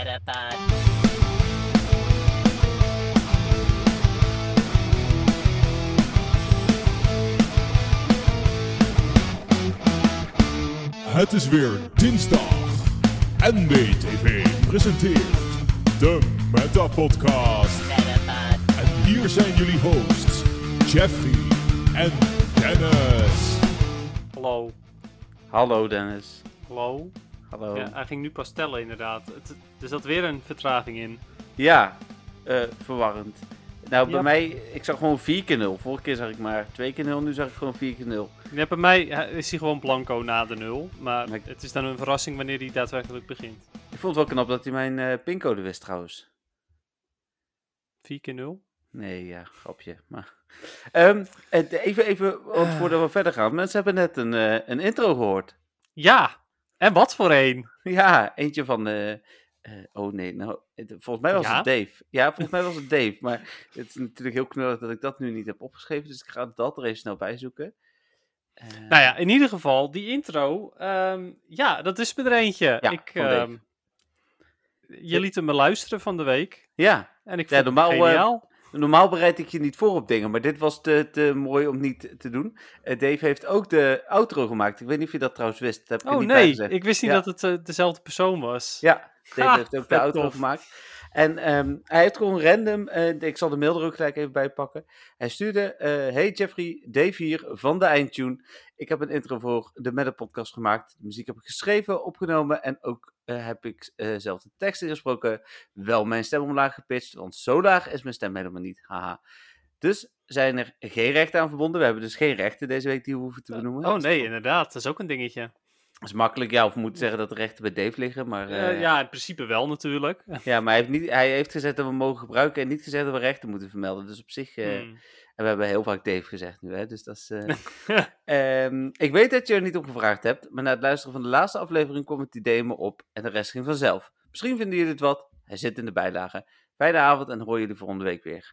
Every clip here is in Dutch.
Metapod. Het is weer dinsdag. NBTV presenteert de Meta Podcast. Metapod. En hier zijn jullie hosts, Jeffrey en Dennis. Hallo. Hallo Dennis. Hallo. Hallo. Ja, Ja, hij ging nu pas tellen inderdaad. Het, er zat weer een vertraging in. eh, verwarrend. Nou, bij Ja. mij, ik zag gewoon 4 keer 0. Vorige keer zag ik maar 2 keer 0, nu zag ik gewoon 4 keer 0. Ja, bij mij eh, is hij gewoon blanco na de nul. Maar Maar ik- het is dan een verrassing wanneer hij daadwerkelijk begint. Ik vond het wel knap dat hij mijn eh, pincode wist trouwens. 4 keer 0. Nee, ja, grapje. Maar... Het- even, even, want Ah. voordat we verder gaan. Mensen hebben net een, een intro gehoord. Ja! En wat voor een? Ja, eentje van... eh, eh, oh nee, nou, volgens mij was Ja? het Dave. Ja, volgens mij was het Dave. Maar het is natuurlijk heel knullig dat ik dat nu niet heb opgeschreven. Dus ik ga dat er even snel bij zoeken. Eh, Nou ja, in ieder geval, die intro. ehm, ja, dat is me er eentje. Ja, ik, van Dave. ehm, je liet hem me luisteren van de week. Ja, En ik Ja, vond normaal, het geniaal. Normaal bereid ik je niet voor op dingen, maar dit was te, te mooi om niet te doen. Eh, Dave heeft ook de outro gemaakt. Ik weet niet of je dat trouwens wist. Dat heb ik oh niet bij nee, ik wist niet Ja. dat het eh, dezelfde persoon was. Ja, Dave Ha, heeft ook de outro tof. gemaakt. En ehm, hij heeft gewoon random, eh, ik zal de mail er ook gelijk even bij pakken. Hij stuurde, eh, hey Jeffrey, Dave hier van de Eindtune. Ik heb een intro voor de Meta podcast gemaakt. De muziek heb ik geschreven, opgenomen en ook eh, heb ik zelf de tekst ingesproken. Wel mijn stem omlaag gepitcht, want zo laag is mijn stem helemaal niet. Haha. Dus zijn er geen rechten aan verbonden. We hebben dus geen rechten deze week die we hoeven te benoemen. Oh nee, inderdaad. Dat is ook een dingetje. Dat is makkelijk, ja. Of we moeten zeggen dat de rechten bij Dave liggen. Maar, Eh, eh, ja, in principe wel natuurlijk. Ja, maar hij heeft, niet, hij heeft gezegd dat we mogen gebruiken en niet gezegd dat we rechten moeten vermelden. Dus op zich, Hmm. en we hebben heel vaak Dave gezegd nu, hè, dus dat is... eh, ehm, ik weet dat je er niet op gevraagd hebt, maar na het luisteren van de laatste aflevering kwam het idee me op en de rest ging vanzelf. Misschien vinden jullie het wat, hij zit in de bijlage. Fijne avond en hoor jullie volgende week weer.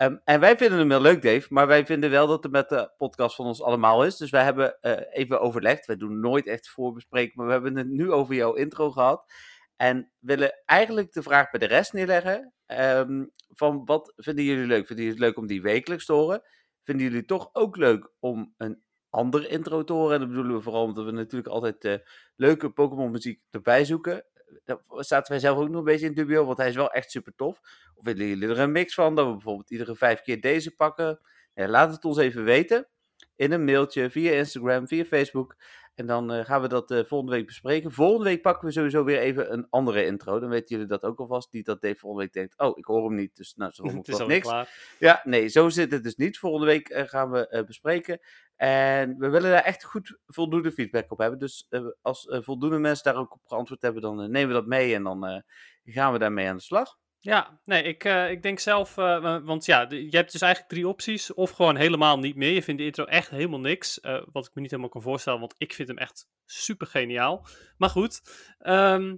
Ehm, en wij vinden hem heel leuk, Dave, maar wij vinden wel dat het met de podcast van ons allemaal is. Dus wij hebben eh, even overlegd, wij doen nooit echt voorbespreken, maar we hebben het nu over jouw intro gehad. En willen eigenlijk de vraag bij de rest neerleggen. ehm, van wat vinden jullie leuk? Vinden jullie het leuk om die wekelijks te horen? Vinden jullie toch ook leuk om een andere intro te horen? En dat bedoelen we vooral omdat we natuurlijk altijd eh, leuke Pokémon muziek erbij zoeken. Daar zaten wij zelf ook nog een beetje in dubio, want hij is wel echt super tof. Of willen jullie er een mix van? Dat we bijvoorbeeld iedere vijf keer deze pakken? Ja, laat het ons even weten. In een mailtje, via Instagram, via Facebook. En dan eh, gaan we dat eh, volgende week bespreken. Volgende week pakken we sowieso weer even een andere intro. Dan weten jullie dat ook alvast. Niet dat Dave volgende week denkt, oh, ik hoor hem niet. Dus nou, zo wat alweer niks. klaar. Ja, nee, zo zit het dus niet. Volgende week eh, gaan we bespreken. En we willen daar echt goed voldoende feedback op hebben. Dus als voldoende mensen daar ook op geantwoord hebben, dan nemen we dat mee en dan gaan we daarmee aan de slag. Ja, nee, ik, eh, ik denk zelf, eh, wa- want ja, je hebt dus eigenlijk drie opties. Of gewoon helemaal niet meer. Je vindt de intro echt helemaal niks. eh, wat ik me niet helemaal kan voorstellen, want ik vind hem echt super geniaal. Maar goed. ehm,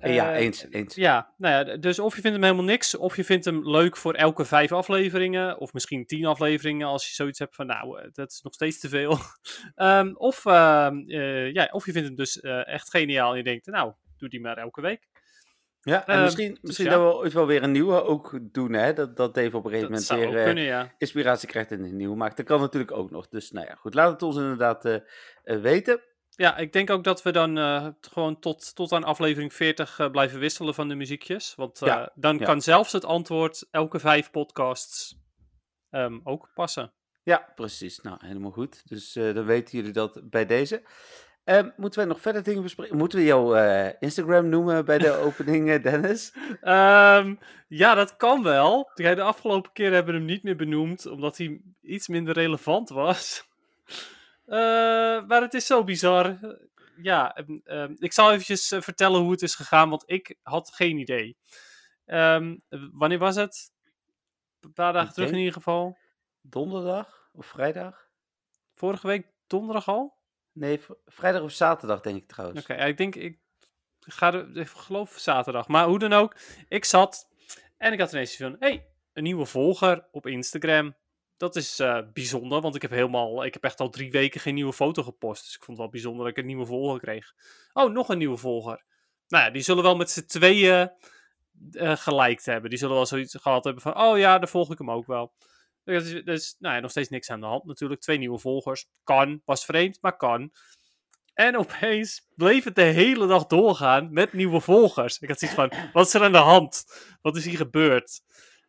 Eh, ja, eens, eens. Ja, nou ja, dus of je vindt hem helemaal niks, of je vindt hem leuk voor elke vijf afleveringen, of misschien tien afleveringen als je zoiets hebt van, nou, dat is nog steeds te veel. Ehm, of, ehm, eh, ja, of je vindt hem dus echt geniaal en je denkt, nou, doe die maar elke week. Ja, en Ehm, misschien, misschien ja. dat we ooit wel weer een nieuwe ook doen, hè? Dat, dat Dave op een gegeven moment weer eh, kunnen, ja. inspiratie krijgt en een nieuwe maakt. Dat kan natuurlijk ook nog. Dus nou ja, goed, laat het ons inderdaad eh, eh, weten. Ja, ik denk ook dat we dan gewoon tot, tot aan aflevering 40 eh, blijven wisselen van de muziekjes. Want Ja, dan kan zelfs het antwoord elke vijf podcasts ehm, ook passen. Ja, precies. Nou, helemaal goed. Dus dan weten jullie dat bij deze. Ehm, moeten wij nog verder dingen bespreken? Moeten we jouw eh, Instagram noemen bij de opening, eh, Dennis? Ehm, ja, dat kan wel. De afgelopen keer hebben we hem niet meer benoemd, omdat hij iets minder relevant was. Eh, maar het is zo bizar. Ja, ehm, ik zal eventjes vertellen hoe het is gegaan, want ik had geen idee. Wanneer was het? Een paar dagen terug in ieder geval. Donderdag of vrijdag? Vorige week donderdag al? Nee, vrijdag of zaterdag denk ik trouwens. Oké, ik denk, ik ga er, ik geloof zaterdag. Maar hoe dan ook, ik zat en ik had ineens van, hey, een nieuwe volger op Instagram. Dat is eh, bijzonder, want ik heb helemaal, ik heb echt al drie weken geen nieuwe foto gepost. Dus ik vond het wel bijzonder dat ik een nieuwe volger kreeg. Oh, nog een nieuwe volger. nou ja, die zullen wel met z'n tweeën geliked hebben. Die zullen wel zoiets gehad hebben van, oh ja, dan volg ik hem ook wel. Dus, nou ja, nog steeds niks aan de hand natuurlijk. Twee nieuwe volgers. Kan. Was vreemd, maar kan. En opeens bleef het de hele dag doorgaan met nieuwe volgers. Ik had zoiets van, wat is er aan de hand? Wat is hier gebeurd?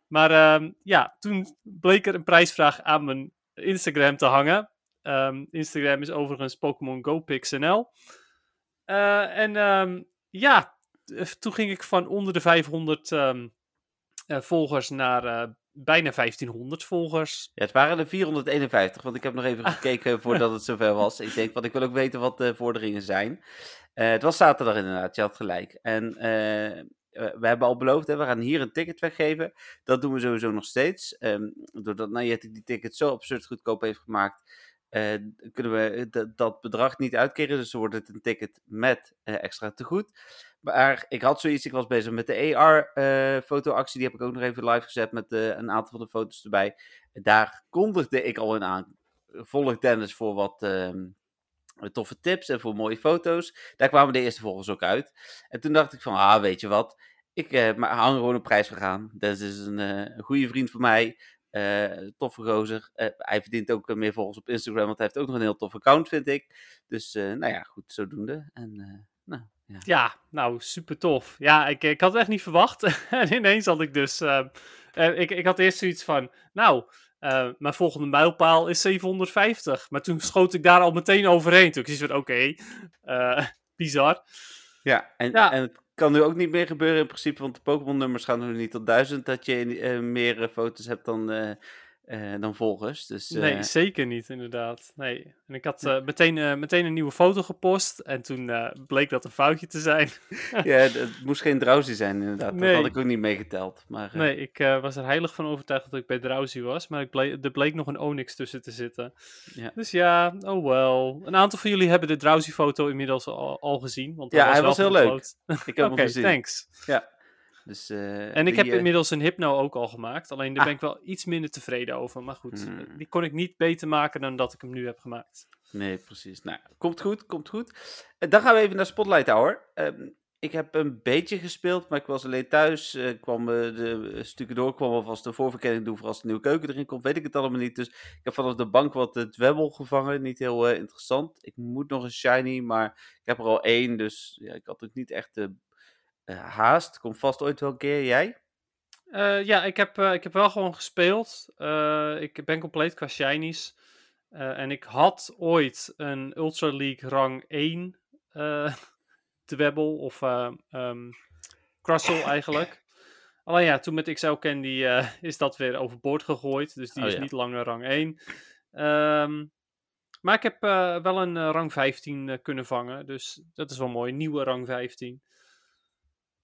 Maar um, ja, toen bleek er een prijsvraag aan mijn Instagram te hangen. Um, Instagram is overigens Pokémon Go Pixnl. Uh, en um, ja, toen ging ik van onder de 500 uh, volgers naar uh, bijna 1500 volgers. Ja, het waren er 451, want ik heb nog even gekeken voordat het zover was. Ik denk, want ik wil ook weten wat de vorderingen zijn. het was zaterdag inderdaad, je had gelijk. En we hebben al beloofd, hè, we gaan hier een ticket weggeven. Dat doen we sowieso nog steeds. Um, doordat Niantic die ticket zo absurd goedkoop heeft gemaakt, uh, kunnen we dat bedrag niet uitkeren. Dus dan wordt het een ticket met extra tegoed. Maar ik had zoiets, ik was bezig met de AR-fotoactie. die heb ik ook nog even live gezet met een aantal van de foto's erbij. Daar kondigde ik al in aan. Volg Dennis voor wat ehm, toffe tips en voor mooie foto's. Daar kwamen de eerste volgers ook uit. En toen dacht ik van, ah, weet je wat, ik uh, hang gewoon een prijs voor aan. Dat is een, een goede vriend van mij. Uh, toffe gozer. hij verdient ook meer volgers op Instagram, want hij heeft ook nog een heel tof account, vind ik. Dus, nou ja, goed, zodoende. En, nou, ja. ja. nou, super tof. Ja, ik, ik had het echt niet verwacht. en ineens had ik dus... ik, ik had eerst zoiets van, nou, uh, mijn volgende mijlpaal is 750. Maar toen schoot ik daar al meteen overheen. Toen ik van, oké, okay, uh, bizar. Ja en, ja, en het kan nu ook niet meer gebeuren in principe, want de Pokémon-nummers gaan nu niet tot duizend. Dat je meer foto's hebt dan uh, dan volgers. Dus, Nee, eh, zeker niet, inderdaad. Nee. En ik had uh, meteen, meteen een nieuwe foto gepost. En toen bleek dat een foutje te zijn. ja, het moest geen Drowsy zijn, inderdaad. Nee. Dat had ik ook niet meegeteld. Maar, Nee, ik was er heilig van overtuigd dat ik bij Drowsy was. Maar ik bleek, er bleek nog een Onyx tussen te zitten. Ja. Dus ja, oh well. Een aantal van jullie hebben de Drowsy-foto inmiddels al, al gezien. Want ja, was hij was heel leuk. Ik heb hem gezien. thanks. Ja. Dus, uh, en ik heb uh... inmiddels een hypno ook al gemaakt. Alleen daar ah. ben ik wel iets minder tevreden over. Maar goed, hmm. die kon ik niet beter maken dan dat ik hem nu heb gemaakt. Nee, precies. Nou, komt goed, komt goed. Uh, dan gaan we even naar Spotlight Hour. Ehm, ik heb een beetje gespeeld, maar ik was alleen thuis. kwam de stukken door, kwam alvast de voorverkenning doen voor als de nieuwe keuken erin komt. Weet ik het allemaal niet. Dus ik heb vanaf de bank wat het webbel gevangen. Niet heel interessant. Ik moet nog een shiny, maar ik heb er al één. Dus ja, ik had ook niet echt de uh, haast. Komt vast ooit wel een keer. Jij? Uh, ja, ik heb, uh, ik heb wel gewoon gespeeld. ik ben compleet qua shinies. en ik had ooit een Ultra League rang 1 Dwebbel of um, Crustle eigenlijk. Alleen ja, toen met XL Candy is dat weer overboord gegooid. Dus die oh, is ja. niet langer rang 1. Um, ehm, maar ik heb wel een rang 15 kunnen vangen. Dus dat is wel mooi. Nieuwe rang 15.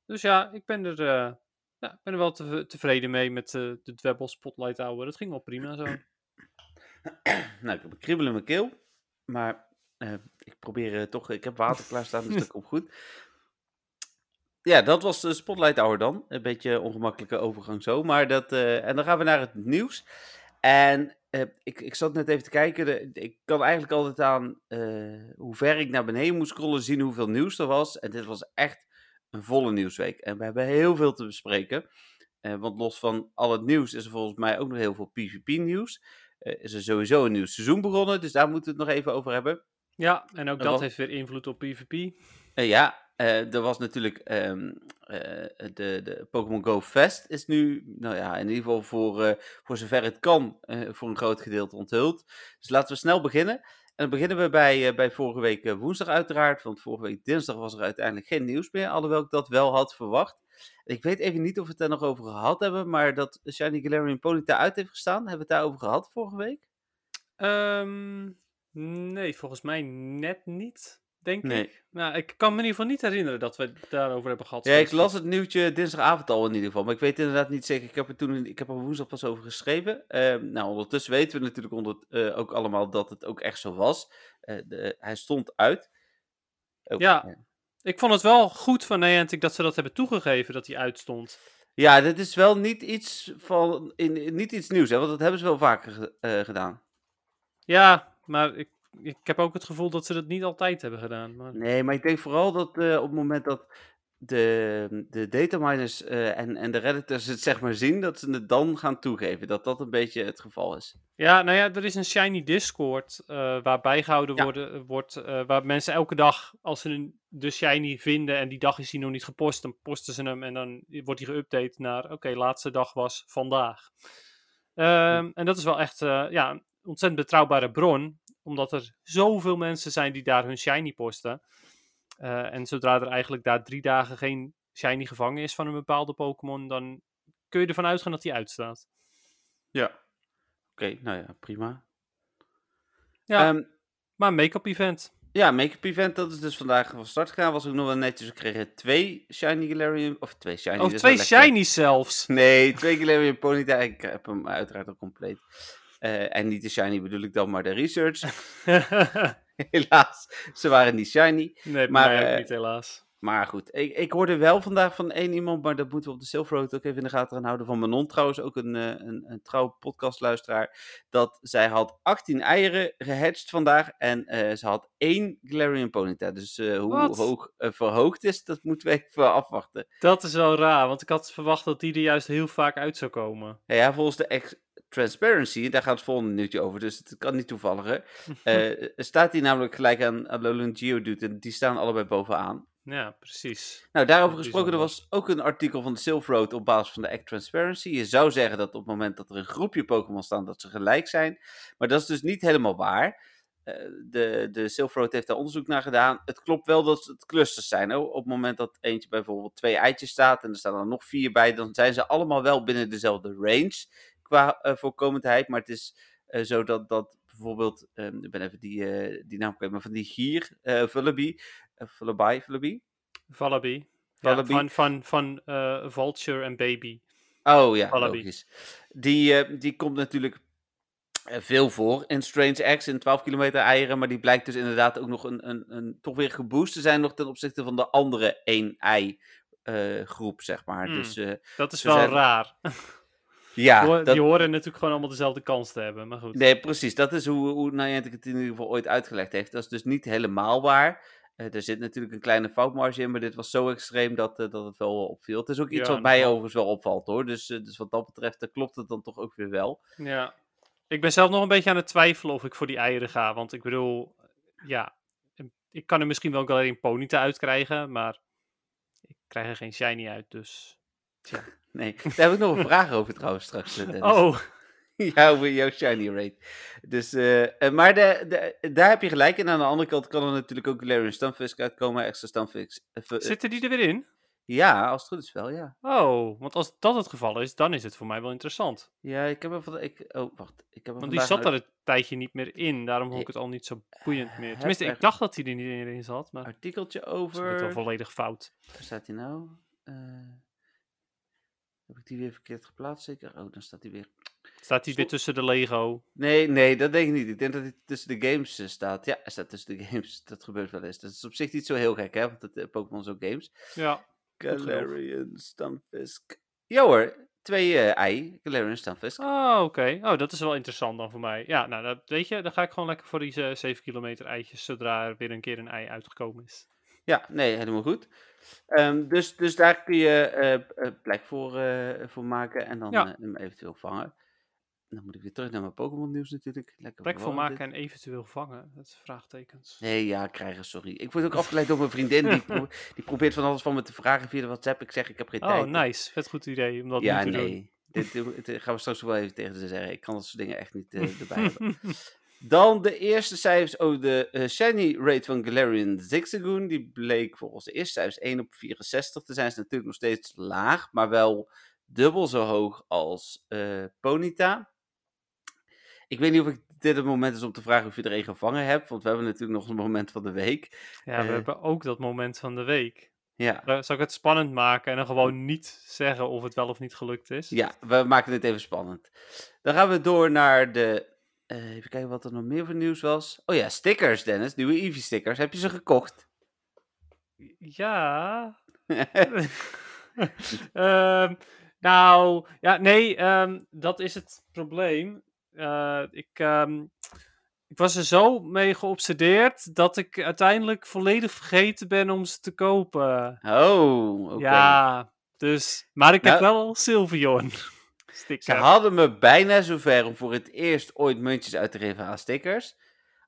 Dus ja, ik ben er, uh, ja, ben er wel te, tevreden mee met uh, de Dwebbel Spotlight Hour. Dat ging wel prima zo. nou, ik heb een kribbel in mijn keel. Maar uh, ik probeer toch, ik heb water klaarstaan, dus dat komt goed. Ja, dat was de Spotlight Hour dan. Een beetje ongemakkelijke overgang zo. Maar dat, en dan gaan we naar het nieuws. En ik, ik zat net even te kijken. De, ik kan eigenlijk altijd aan hoe ver ik naar beneden moest scrollen zien hoeveel nieuws er was. En dit was echt een volle nieuwsweek. En we hebben heel veel te bespreken. Uh, want los van al het nieuws is er volgens mij ook nog heel veel PvP-nieuws. Eh, is er sowieso een nieuw seizoen begonnen, dus daar moeten we het nog even over hebben. Ja, en ook dat heeft weer invloed op PvP. Uh, eh, ja, er was natuurlijk um, de, de Pokémon Go Fest is nu, nou ja, in ieder geval voor, voor zover het kan, voor een groot gedeelte onthuld. Dus laten we snel beginnen. En dan beginnen we bij, uh, bij vorige week uh, woensdag uiteraard. Want vorige week dinsdag was er uiteindelijk geen nieuws meer. Alhoewel ik dat wel had verwacht. Ik weet even niet of we het er nog over gehad hebben. Maar dat Shiny Galarian Ponyta uit heeft gestaan. Hebben we het daarover gehad vorige week? Um, nee, volgens mij net niet denk nee. ik. Nou, ik kan me in ieder geval niet herinneren dat we het daarover hebben gehad. Ja, ik las het nieuwtje dinsdagavond al in ieder geval. Maar ik weet inderdaad niet zeker. Ik heb er toen ik heb er woensdag pas over geschreven. Uh, nou, ondertussen weten we natuurlijk onder, uh, ook allemaal dat het ook echt zo was. Uh, de, hij stond uit. Oh, ja, ja, ik vond het wel goed van Niantic dat ze dat hebben toegegeven dat hij uitstond. Ja, dit is wel niet iets, van, in, niet iets nieuws, hè, want dat hebben ze wel vaker uh, gedaan. Ja, maar ik ik heb ook het gevoel dat ze dat niet altijd hebben gedaan. Maar... Nee, maar ik denk vooral dat uh, op het moment dat de, de dataminers eh, en, en de redditors het zeg maar zien, dat ze het dan gaan toegeven. Dat dat een beetje het geval is. Ja, nou ja, er is een Shiny Discord uh, waar bijgehouden Ja. worden, wordt, eh, waar mensen elke dag, als ze een, de Shiny vinden en die dag is die nog niet gepost, dan posten ze hem en dan wordt die geüpdate naar, oké, laatste dag was vandaag. Ehm, En dat is wel echt eh, ja, een ontzettend betrouwbare bron, omdat er zoveel mensen zijn die daar hun Shiny posten. Eh, en zodra er eigenlijk daar drie dagen geen Shiny gevangen is van een bepaalde Pokémon, dan kun je ervan uitgaan dat die uitstaat. Ja. Oké, nou ja, prima. Ja, Ehm, maar make-up event. ja, make-up event, dat is dus vandaag van start gegaan. Was ook nog wel netjes. We kregen twee Shiny Galarian, of twee Shiny. Oh, dat is twee shinies zelfs. Nee, twee Galarian Ponyta. Ik heb hem uiteraard al compleet. Eh, en niet de Shiny bedoel ik dan, maar de Research. Helaas, ze waren niet Shiny. nee, Maar, eh, niet helaas. Maar goed, ik, ik hoorde wel vandaag van één iemand, maar dat moeten we op de Silver Road ook even in de gaten gaan houden. Van Manon trouwens, ook een, eh, een, een trouw podcastluisteraar. Dat zij had 18 eieren gehatcht vandaag en ze had één Galarian Ponyta. Dus hoe hoog verhoogd is, dat moeten we even afwachten. Dat is wel raar, want ik had verwacht dat die er juist heel vaak uit zou komen. Ja, volgens de ex Transparency, daar gaat het volgende nieuwtje over, dus het kan niet toevalliger. eh, staat die namelijk gelijk aan Alolan Geodude en die staan allebei bovenaan. ja, precies. Nou, daarover gesproken, er was ook een artikel van de Silver Road op basis van de Act Transparency. Je zou zeggen dat op het moment dat er een groepje Pokémon staan, dat ze gelijk zijn. Maar dat is dus niet helemaal waar. Eh, de, de Silver Road heeft daar onderzoek naar gedaan. Het klopt wel dat het clusters zijn. Op het moment dat eentje bijvoorbeeld twee eitjes staat en er staan er nog vier bij, dan zijn ze allemaal wel binnen dezelfde range qua eh, voorkomendheid. Maar het is eh, zo dat, dat bijvoorbeeld, ehm, ik ben even die, eh, die naam kwijt, maar van die gier, Vullaby, uh, Vullaby, Vullaby? Vallaby. Ja, Vallaby. van van, van Vulture en Baby. Oh ja, Wallaby. logisch. Die, die komt natuurlijk veel voor in Strange X in 12 kilometer eieren. Maar die blijkt dus inderdaad ook nog een, een, een toch weer geboost te zijn nog ten opzichte van de andere 1-ei eh, groep, zeg maar. Hmm. Dus Dat is wel zijn- raar. ja, die, horen- dat, die horen natuurlijk gewoon allemaal dezelfde kans te hebben, maar goed. nee, precies. Dat is hoe, hoe Niantic het in ieder geval ooit uitgelegd heeft. Dat is dus niet helemaal waar. Eh, er zit natuurlijk een kleine foutmarge in, maar dit was zo extreem dat, eh, dat het wel opviel. Het is ook iets Ja, wat mij nogal. overigens wel opvalt hoor. Dus, eh, dus wat dat betreft eh, klopt het dan toch ook weer wel. Ja. Ik ben zelf nog een beetje aan het twijfelen of ik voor die eieren ga. Want ik bedoel, ja, ik kan er misschien wel Galarian Ponyta uitkrijgen, maar ik krijg er geen shiny uit, dus... Nee, daar heb ik nog een vraag over trouwens straks. eh, Dennis. Oh, Ja, over jouw shiny rate. Dus, eh, eh, maar de, de, daar heb je gelijk. En aan de andere kant kan er natuurlijk ook Galarian Stunfisk uitkomen. Extra Stunfisk. eh, zitten die er weer in? ja, als het goed is wel, ja. Oh, want als dat het geval is, dan is het voor mij wel interessant. Ja, ik heb er van... Ik, oh, wacht. Ik heb er Want die zat er een tijdje niet meer in, daarom vond ik het al niet zo boeiend meer. Tenminste, ik dacht dat hij er niet in zat, maar artikeltje dat is wel over... volledig fout. Waar staat hij nou? Eh, heb ik die weer verkeerd geplaatst zeker? Oh, dan staat hij weer... Staat hij weer tussen de Lego? Nee, nee, dat denk ik niet. Ik denk dat hij tussen de games eh, staat. Ja, hij staat tussen de games. Dat gebeurt wel eens. Dat is op zich niet zo heel gek, hè? Want het, eh, Pokémon is ook games. Ja. Galarian Stunfisk. Ja hoor, twee eh, ei. Galarian Stunfisk. Oh, oké. Oh, dat is wel interessant dan voor mij. Ja, nou, dat, weet je, dan ga ik gewoon lekker voor die eh, 7 kilometer eitjes, zodra er weer een keer een ei uitgekomen is. Ja, nee, helemaal goed. Ehm, dus, dus daar kun je eh, plek voor, eh, voor maken en dan Ja. hem eventueel vangen. Dan moet ik weer terug naar mijn Pokémon nieuws natuurlijk. Lekker Plek voor maken dit. en eventueel vangen. Dat is vraagtekens. Nee, ja, krijgen, sorry. Ik word ook afgeleid door mijn vriendin. Die, pro- die probeert van alles van me te vragen via de WhatsApp. Ik zeg, ik heb geen Oh, tijd. nice. Vet goed idee om dat Ja, nu te nee. Dit, dit, dit gaan we straks wel even tegen ze zeggen. Ik kan dat soort dingen echt niet erbij hebben. Dan de eerste cijfers over de eh, shiny rate van Galarian Zigzagoon. Die bleek volgens de eerste cijfers 1 op 64 te zijn. Is natuurlijk nog steeds laag, maar wel dubbel zo hoog als eh, Ponyta. Ik weet niet of ik dit het moment is om te vragen of je er een gevangen hebt, want we hebben natuurlijk nog een moment van de week. ja, we Eh. hebben ook dat moment van de week. Ja, Zal ik het spannend maken en dan gewoon niet zeggen of het wel of niet gelukt is? ja we maken het even spannend. Dan gaan we door naar de... eh, even kijken wat er nog meer voor nieuws was. Oh ja, stickers Dennis, nieuwe Eevee stickers. Heb je ze gekocht? Ja. Ehm, nou, ja, nee, ehm, dat is het probleem. Eh, ik, ehm, ik was er zo mee geobsedeerd dat ik uiteindelijk volledig vergeten ben om ze te kopen. Oh, oké. Ja, dus. Maar ik heb Nou- wel Ze hadden me bijna zover om voor het eerst ooit muntjes uit te geven aan stickers.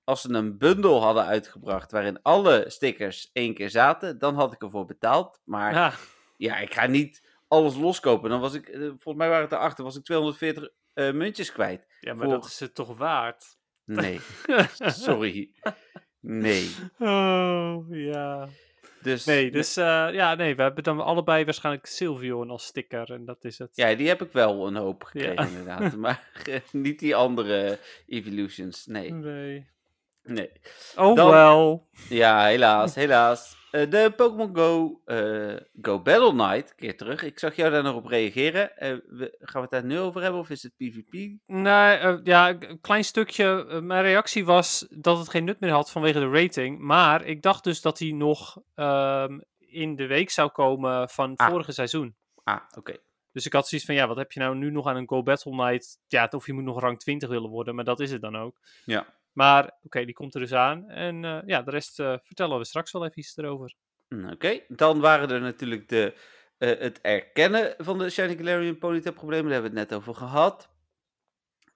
Als ze een bundel hadden uitgebracht waarin alle stickers één keer zaten, dan had ik ervoor betaald. Maar ja, Ja, ik ga niet alles loskopen. Dan was ik, eh, volgens mij waren het erachter, was ik 240 eh, muntjes kwijt. ja maar Voor- dat is het toch waard? Nee, sorry. Nee. Oh, ja. Dus, Nee, dus eh, ja, nee, we hebben dan allebei waarschijnlijk Sylveon als sticker en dat is het. Ja, die heb ik wel een hoop gekregen Ja. inderdaad. Maar niet die andere Evolutions. Nee, Nee. nee. Oh, Dan- wel. Ja, helaas, helaas. Eh, de Pokémon Go, eh, Go Battle Night, keer terug. Ik zag jou daar nog op reageren. Eh, we, gaan we het daar nu over hebben of is het PvP? Nee, ja, een klein stukje. mijn reactie was dat het geen nut meer had vanwege de rating. Maar ik dacht dus dat hij nog ehm, in de week zou komen van Ah. vorige seizoen. Ah, oké. Dus ik had zoiets van, ja, wat heb je nou nu nog aan een Go Battle Night? Ja, of je moet nog rang 20 willen worden, maar dat is het dan ook. Ja. Maar, oké, die komt er dus aan. En eh, ja, de rest eh, vertellen we straks wel even iets erover. Mm, Oké, dan waren er natuurlijk de, eh, het erkennen van de Shiny Galarian Ponytail problemen. Daar hebben we het net over gehad.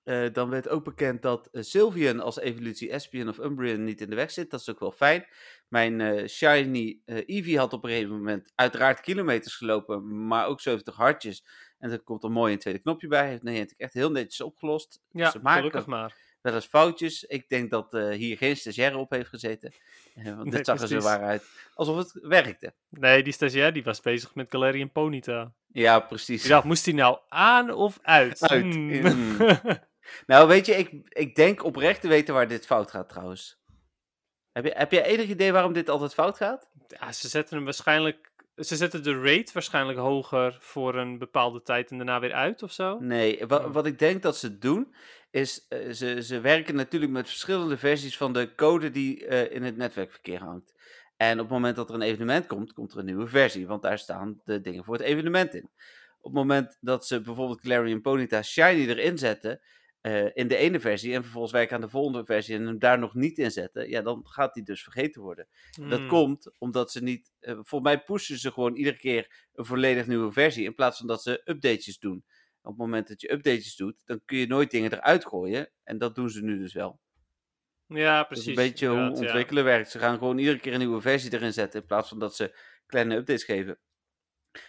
Eh, dan werd ook bekend dat Sylveon als evolutie Espion of Umbreon niet in de weg zit. Dat is ook wel fijn. Mijn Shiny Eevee had op een gegeven moment uiteraard kilometers gelopen, maar ook 70 hartjes. En er komt een mooi een tweede knopje bij. Heeft Niantic echt heel netjes opgelost. Ja, maken gelukkig maar. Wel eens foutjes. Ik denk dat eh, hier geen stagiaire op heeft gezeten. Eh, want Nee, dit zag er zo waar uit alsof het werkte. Nee, die stagiair die was bezig met Galarian Ponyta. Ja, precies. Ik dacht, moest hij nou aan of uit? Uit. Hmm. Mm. Nou, weet je, ik, ik denk oprecht te weten waar dit fout gaat trouwens. Heb je, heb je enig idee waarom dit altijd fout gaat? ja, ze zetten hem waarschijnlijk... Ze zetten de rate waarschijnlijk hoger voor een bepaalde tijd en daarna weer uit of zo. Nee, wa- Oh. wat ik denk dat ze doen, is eh, ze, ze werken natuurlijk met verschillende versies van de code die eh, in het netwerkverkeer hangt. En op het moment dat er een evenement komt, komt er een nieuwe versie, want daar staan de dingen voor het evenement in. Op het moment dat ze bijvoorbeeld Clarion Ponyta Shiny erin zetten, eh, in de ene versie, en vervolgens werken aan de volgende versie en hem daar nog niet in zetten, ja, dan gaat die dus vergeten worden. Dat Hmm. komt omdat ze niet. volgens mij pushen ze gewoon iedere keer een volledig nieuwe versie. In plaats van dat ze updates doen. Op het moment dat je updates doet, dan kun je nooit dingen eruit gooien. En dat doen ze nu dus wel. Ja, Dat precies. is een beetje hoe ja. ontwikkelen werkt. Ze gaan gewoon iedere keer een nieuwe versie erin zetten. In plaats van dat ze kleine updates geven.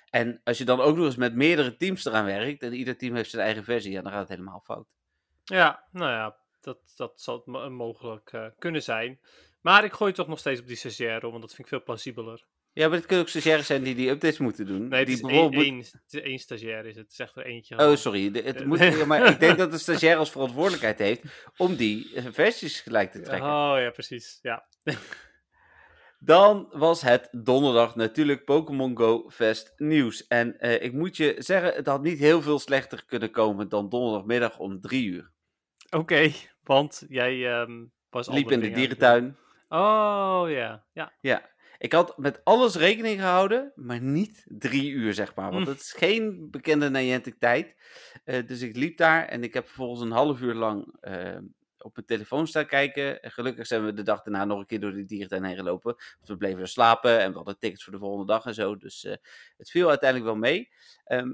En als je dan ook nog eens met meerdere teams eraan werkt. En ieder team heeft zijn eigen versie. Ja, dan gaat het helemaal fout. Ja, nou ja, dat, dat zal mogelijk eh, kunnen zijn. Maar ik gooi toch nog steeds op die stagiaire, want dat vind ik veel plausibeler. Ja, maar het kunnen ook stagiaires zijn die die updates moeten doen. Nee, het die is bijvoorbeeld één, stagiair, is het. Het is echt er eentje. Oh, sorry. De- het Eh, moet, maar ik denk dat de stagiair als verantwoordelijkheid heeft om die eh, versies gelijk te trekken. Oh ja, precies. Ja. Dan was het donderdag natuurlijk Pokémon Go Fest nieuws. En eh, ik moet je zeggen, het had niet heel veel slechter kunnen komen dan donderdagmiddag om drie uur. Oké, want jij ehm was Liep in de dierentuin. Oh ja, ja. Ja, ik had met alles rekening gehouden, maar niet drie uur, zeg maar. Want Hm. het is geen bekende Niantic tijd. Eh, dus ik liep daar en ik heb vervolgens een half uur lang eh, op mijn telefoon staan kijken. En gelukkig zijn we de dag daarna nog een keer door de dierentuin heen gelopen. Want we bleven er slapen en we hadden tickets voor de volgende dag en zo. Dus eh, het viel uiteindelijk wel mee. Ehm,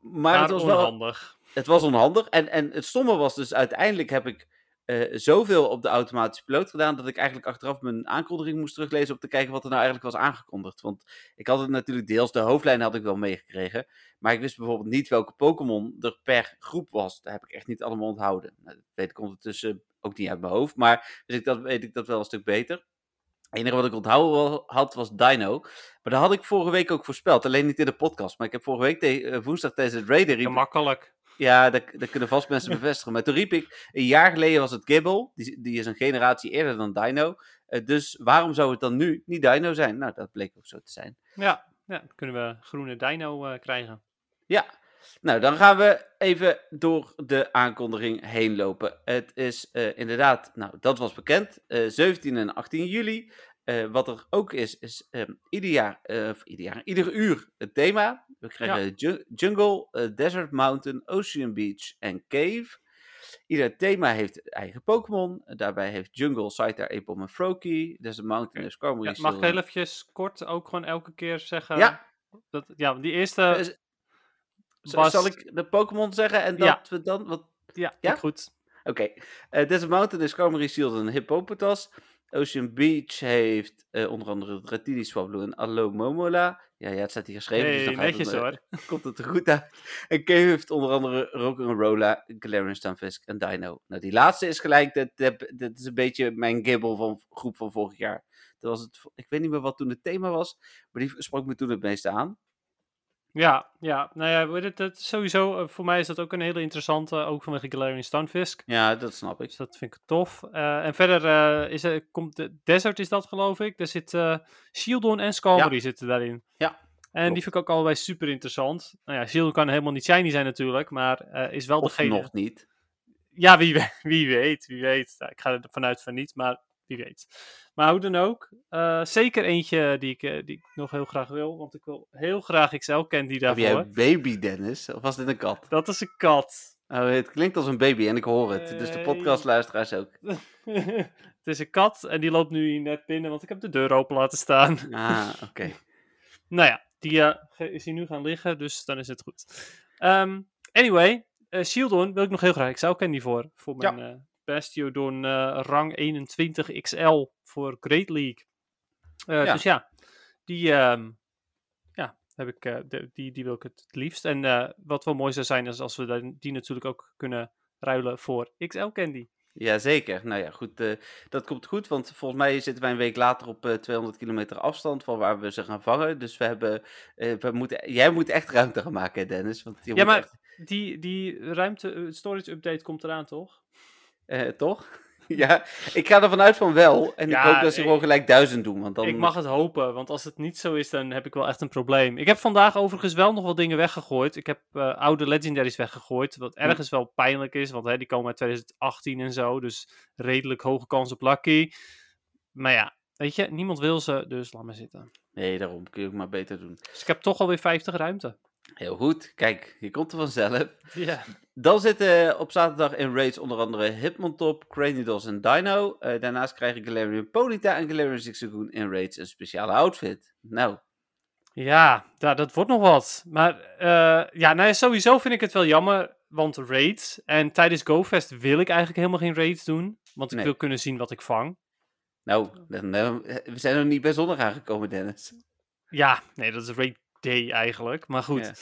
maar, Maar het was wel onhandig. het was onhandig. En, en het stomme was dus, uiteindelijk heb ik eh, zoveel op de automatische piloot gedaan, dat ik eigenlijk achteraf mijn aankondiging moest teruglezen om te kijken wat er nou eigenlijk was aangekondigd. Want ik had het natuurlijk deels, de hoofdlijn had ik wel meegekregen, maar ik wist bijvoorbeeld niet welke Pokémon er per groep was. Dat heb ik echt niet allemaal onthouden. Nou, dat weet ik ondertussen ook niet uit mijn hoofd, maar dus ik, dat weet ik dat wel een stuk beter. Het enige wat ik onthouden had was Dino. Maar dat had ik vorige week ook voorspeld. Alleen niet in de podcast. Maar ik heb vorige week te- eh, woensdag tijdens het Raider Gemakkelijk. Ja, dat, dat kunnen vast mensen bevestigen. Maar toen riep ik, een jaar geleden was het Gibble. Die, die is een generatie eerder dan Dino. Eh, dus waarom zou het dan nu niet Dino zijn? Nou, dat bleek ook zo te zijn. Ja, ja, dan kunnen we groene dino eh, krijgen. Ja, nou dan gaan we even door de aankondiging heen lopen. Het is eh, inderdaad, nou dat was bekend, eh, 17 en 18 juli. Eh, wat er ook is, is ehm, ieder jaar, eh, of ieder jaar, ieder uur het thema. We krijgen ju- Jungle, eh, Desert Mountain, Ocean Beach en Cave. Ieder thema heeft eigen Pokémon. Daarbij heeft Jungle, Scyther, Apom en Froakie. Desert Mountain is Skarmory, Ja, mag ik heel eventjes kort ook gewoon elke keer zeggen? Ja. Dat, ja, die eerste was... Zal ik de Pokémon zeggen en dat Ja. we dan... Wat... Ja, Ja? goed. Oké. Eh, Desert Mountain is Skarmory, Shieldon en Hippopotas. Ocean Beach heeft eh, onder andere Dratini, Swablu en Alomomola. Ja, ja, het staat hier geschreven. dus dan het, netjes eh, hoor. komt het er goed uit. En Cave heeft onder andere Rock'n'Rolla, Galarian Stunfisk en Dino. Nou, die laatste is gelijk, dat, dat, dat is een beetje mijn gibbel van groep van vorig jaar. Dat was het, ik weet niet meer wat toen het thema was, maar die sprak me toen het meeste aan. Ja, ja, nou ja, je, dat, sowieso, eh, voor mij is dat ook een hele interessante, ook vanwege Galarian Stunfisk. Ja, dat snap ik. Dus dat vind ik tof. Eh, en verder eh, is er, komt de Desert, is dat geloof ik. Daar zit eh Shieldon en Skarmory zitten daarin. Ja, En die vind ik ook allebei super interessant. Nou ja, Shieldon kan helemaal niet shiny zijn natuurlijk, maar eh, is wel Of degene... nog niet. Ja, wie, wie weet, wie weet. Nou, ik ga er vanuit van niet, maar wie weet. Maar hoe dan ook, eh, zeker eentje die ik, eh, die ik nog heel graag wil, want ik wil heel graag XL Candy Heb daarvoor. jij een baby, Dennis? Of was dit een kat? Dat is een kat. Oh, het klinkt als een baby en ik hoor het. Dus de podcastluisteraars ook. het is een kat en die loopt nu net binnen, want ik heb de deur open laten staan. Ah, oké. Nou ja, die eh, is hier nu gaan liggen, dus dan is het goed. Ehm, anyway, eh Shieldon wil ik nog heel graag. Ik zou Candy voor. Voor Ja. mijn eh Bastiodon eh, rang 21 XL voor Great League. Eh, Ja. Dus ja, die, ehm, ja, heb ik, eh, de- die, die wil ik het liefst. En wat wel mooi zou zijn, is als we dan- die natuurlijk ook kunnen ruilen voor XL Candy. Jazeker. Nou ja, goed. dat komt goed, want volgens mij zitten wij een week later op eh, 200 kilometer afstand van waar we ze gaan vangen. Dus we hebben, we moeten, jij moet echt ruimte gaan maken, Dennis. Want Ja, maar echt- die, die ruimte, storage update komt eraan, toch? Eh, toch? ja, ik ga ervan uit van wel. En Ja, ik hoop dat ze ik- gewoon gelijk duizend doen. Want dan, Ik mag het hopen, want als het niet zo is, dan heb ik wel echt een probleem. Ik heb vandaag overigens wel nog wat dingen weggegooid. Ik heb eh, oude legendaries weggegooid, wat ergens wel pijnlijk is, want hè, die komen uit 2018 en zo, dus redelijk hoge kans op lucky. Maar ja, weet je, niemand wil ze, dus laat maar zitten. Nee, daarom kun je ook maar beter doen. Dus ik heb toch alweer 50 ruimte. Heel goed. Kijk, je komt er vanzelf. Ja. Dan zitten op zaterdag in raids onder andere Hitmontop, Cranidos en Dino. Eh, daarnaast krijgen Galarian Ponyta en Galarian Zigzagoon in raids een speciale outfit. Nou, Ja, dat wordt nog wat. Maar eh, ja, nou ja, sowieso vind ik het wel jammer, want raids. En tijdens GoFest wil ik eigenlijk helemaal geen raids doen, want ik Nee. wil kunnen zien wat ik vang. nou, dan, eh, we zijn nog niet bij zondag aangekomen, Dennis. Ja, nee, dat is raid day eigenlijk. Maar goed. Ja.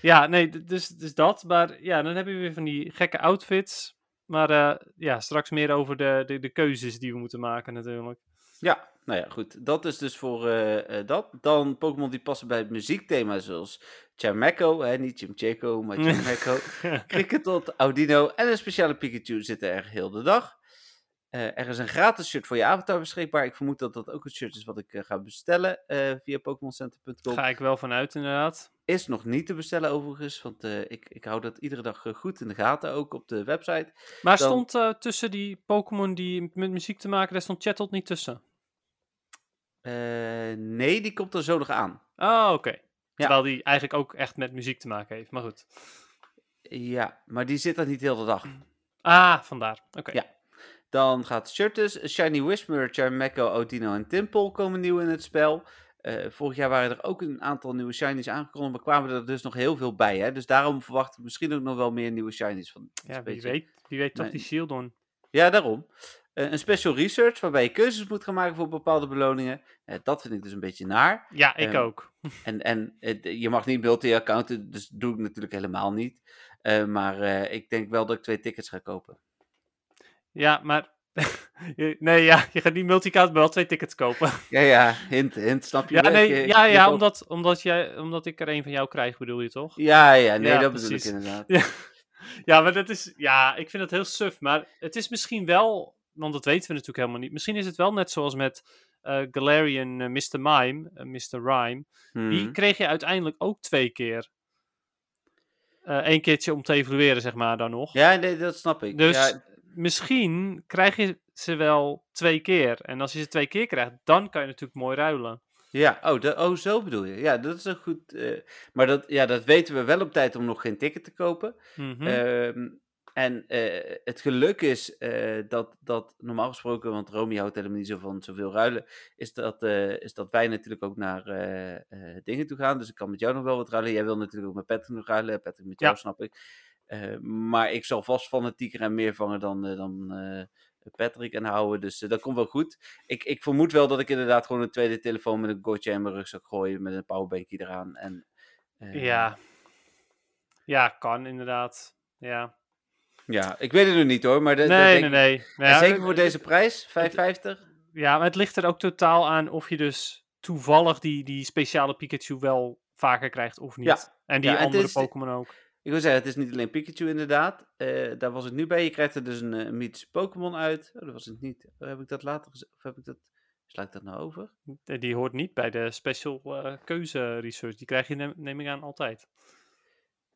Ja, nee, dus, dus dat. Maar ja, dan heb je weer van die gekke outfits. Maar eh, ja, straks meer over de, de, de keuzes die we moeten maken natuurlijk. Ja, nou ja, goed. Dat is dus voor eh, eh, dat. Dan Pokémon die passen bij het muziekthema, zoals Charmecco, hè, niet Chimcheco, maar Charmecco. Kricketot, Audino en een speciale Pikachu zitten er heel de dag. Eh, er is een gratis shirt voor je avatar beschikbaar. Ik vermoed dat dat ook het shirt is wat ik eh, ga bestellen eh, via pokémoncenter.com. Ga ik wel vanuit inderdaad. Is nog niet te bestellen overigens, want ik, ik hou dat iedere dag goed in de gaten, ook op de website. Maar Dan- stond tussen die Pokémon die met muziek te maken, daar stond Chatot niet tussen. Nee, die komt er zo nog aan. Oh, oké. Terwijl die eigenlijk ook echt met muziek te maken heeft. Maar goed. Ja, maar die zit er niet heel de dag. Ah, vandaar. Oké. Ja. Dan gaat Shirtus, Shiny Whisper, Charmecco, Audino en Timple komen nieuw in het spel. Eh, vorig jaar waren er ook een aantal nieuwe shinies aangekondigd, maar kwamen er dus nog heel veel bij. Hè? Dus daarom verwacht ik misschien ook nog wel meer nieuwe shinies van Ja, wie spelletje. weet, wie weet toch die Shieldon. Ja, daarom. Eh, een special research waarbij je keuzes moet gaan maken voor bepaalde beloningen. Eh, dat vind ik dus een beetje naar. Ja, ik Ehm, ook. En, en je mag niet multi-accounten, dus dat doe ik natuurlijk helemaal niet. Maar ik denk wel dat ik twee tickets ga kopen. Ja, maar... nee, ja, je gaat niet multicount, maar wel twee tickets kopen. Ja, ja, hint, hint, snap je? Ja, nee, Je- ja, ja omdat, omdat, jij, omdat ik er een van jou krijg, bedoel je toch? Ja, ja, nee, Ja, dat bedoel ik inderdaad. Ja. ja, maar dat is... Ja, ik vind het heel suf, maar het is misschien wel... Want dat weten we natuurlijk helemaal niet. Misschien is het wel net zoals met eh, Galarian eh, Mr. Mime, eh, Mr. Rhyme. Die Mhm. kreeg je uiteindelijk ook twee keer. Eén keertje om te evalueren, zeg maar, dan nog. Ja, nee, dat snap ik. Dus Ja, misschien krijg je ze wel twee keer. En als je ze twee keer krijgt, dan kan je natuurlijk mooi ruilen. ja oh, oh, zo bedoel je. Ja, dat is een goed... eh, maar dat, ja, dat weten we wel op tijd om nog geen ticket te kopen. Mhm. Ehm, En eh, het geluk is eh, dat, dat normaal gesproken, want Romy houdt helemaal niet zo van zoveel ruilen, is dat, is dat wij natuurlijk ook naar dingen toe gaan. Dus ik kan met jou nog wel wat ruilen. Jij wil natuurlijk ook met Patrick nog ruilen. Patrick met jou, Ja. snap ik. Eh, maar ik zal vast fanatieker en meer vangen dan, eh, dan eh, Patrick en houden. Dus dat komt wel goed. Ik, ik vermoed wel dat ik inderdaad gewoon een tweede telefoon met een gotcha in mijn rugzak gooi. Met een powerbankje eraan. En, Ja. Ja, kan inderdaad. Ja. Ja, ik weet het nog niet hoor. Maar de, de- Nee, nee, nee. en ja, zeker voor deze prijs, 5,50. Ja, maar het ligt er ook totaal aan of je dus toevallig die, die speciale Pikachu wel vaker krijgt of niet. Ja. En die Ja, en andere Pokémon ook. Ik wil zeggen, het is niet alleen Pikachu inderdaad. Eh, daar was het nu bij. Je krijgt er dus een, eh, een mythische Pokémon uit. Oh, dat was het niet. Oh, heb ik dat later gezegd? Of heb ik dat... Sla ik dat nou over? Die hoort niet bij de special eh, keuze research. Die krijg je, neem, neem ik aan, altijd.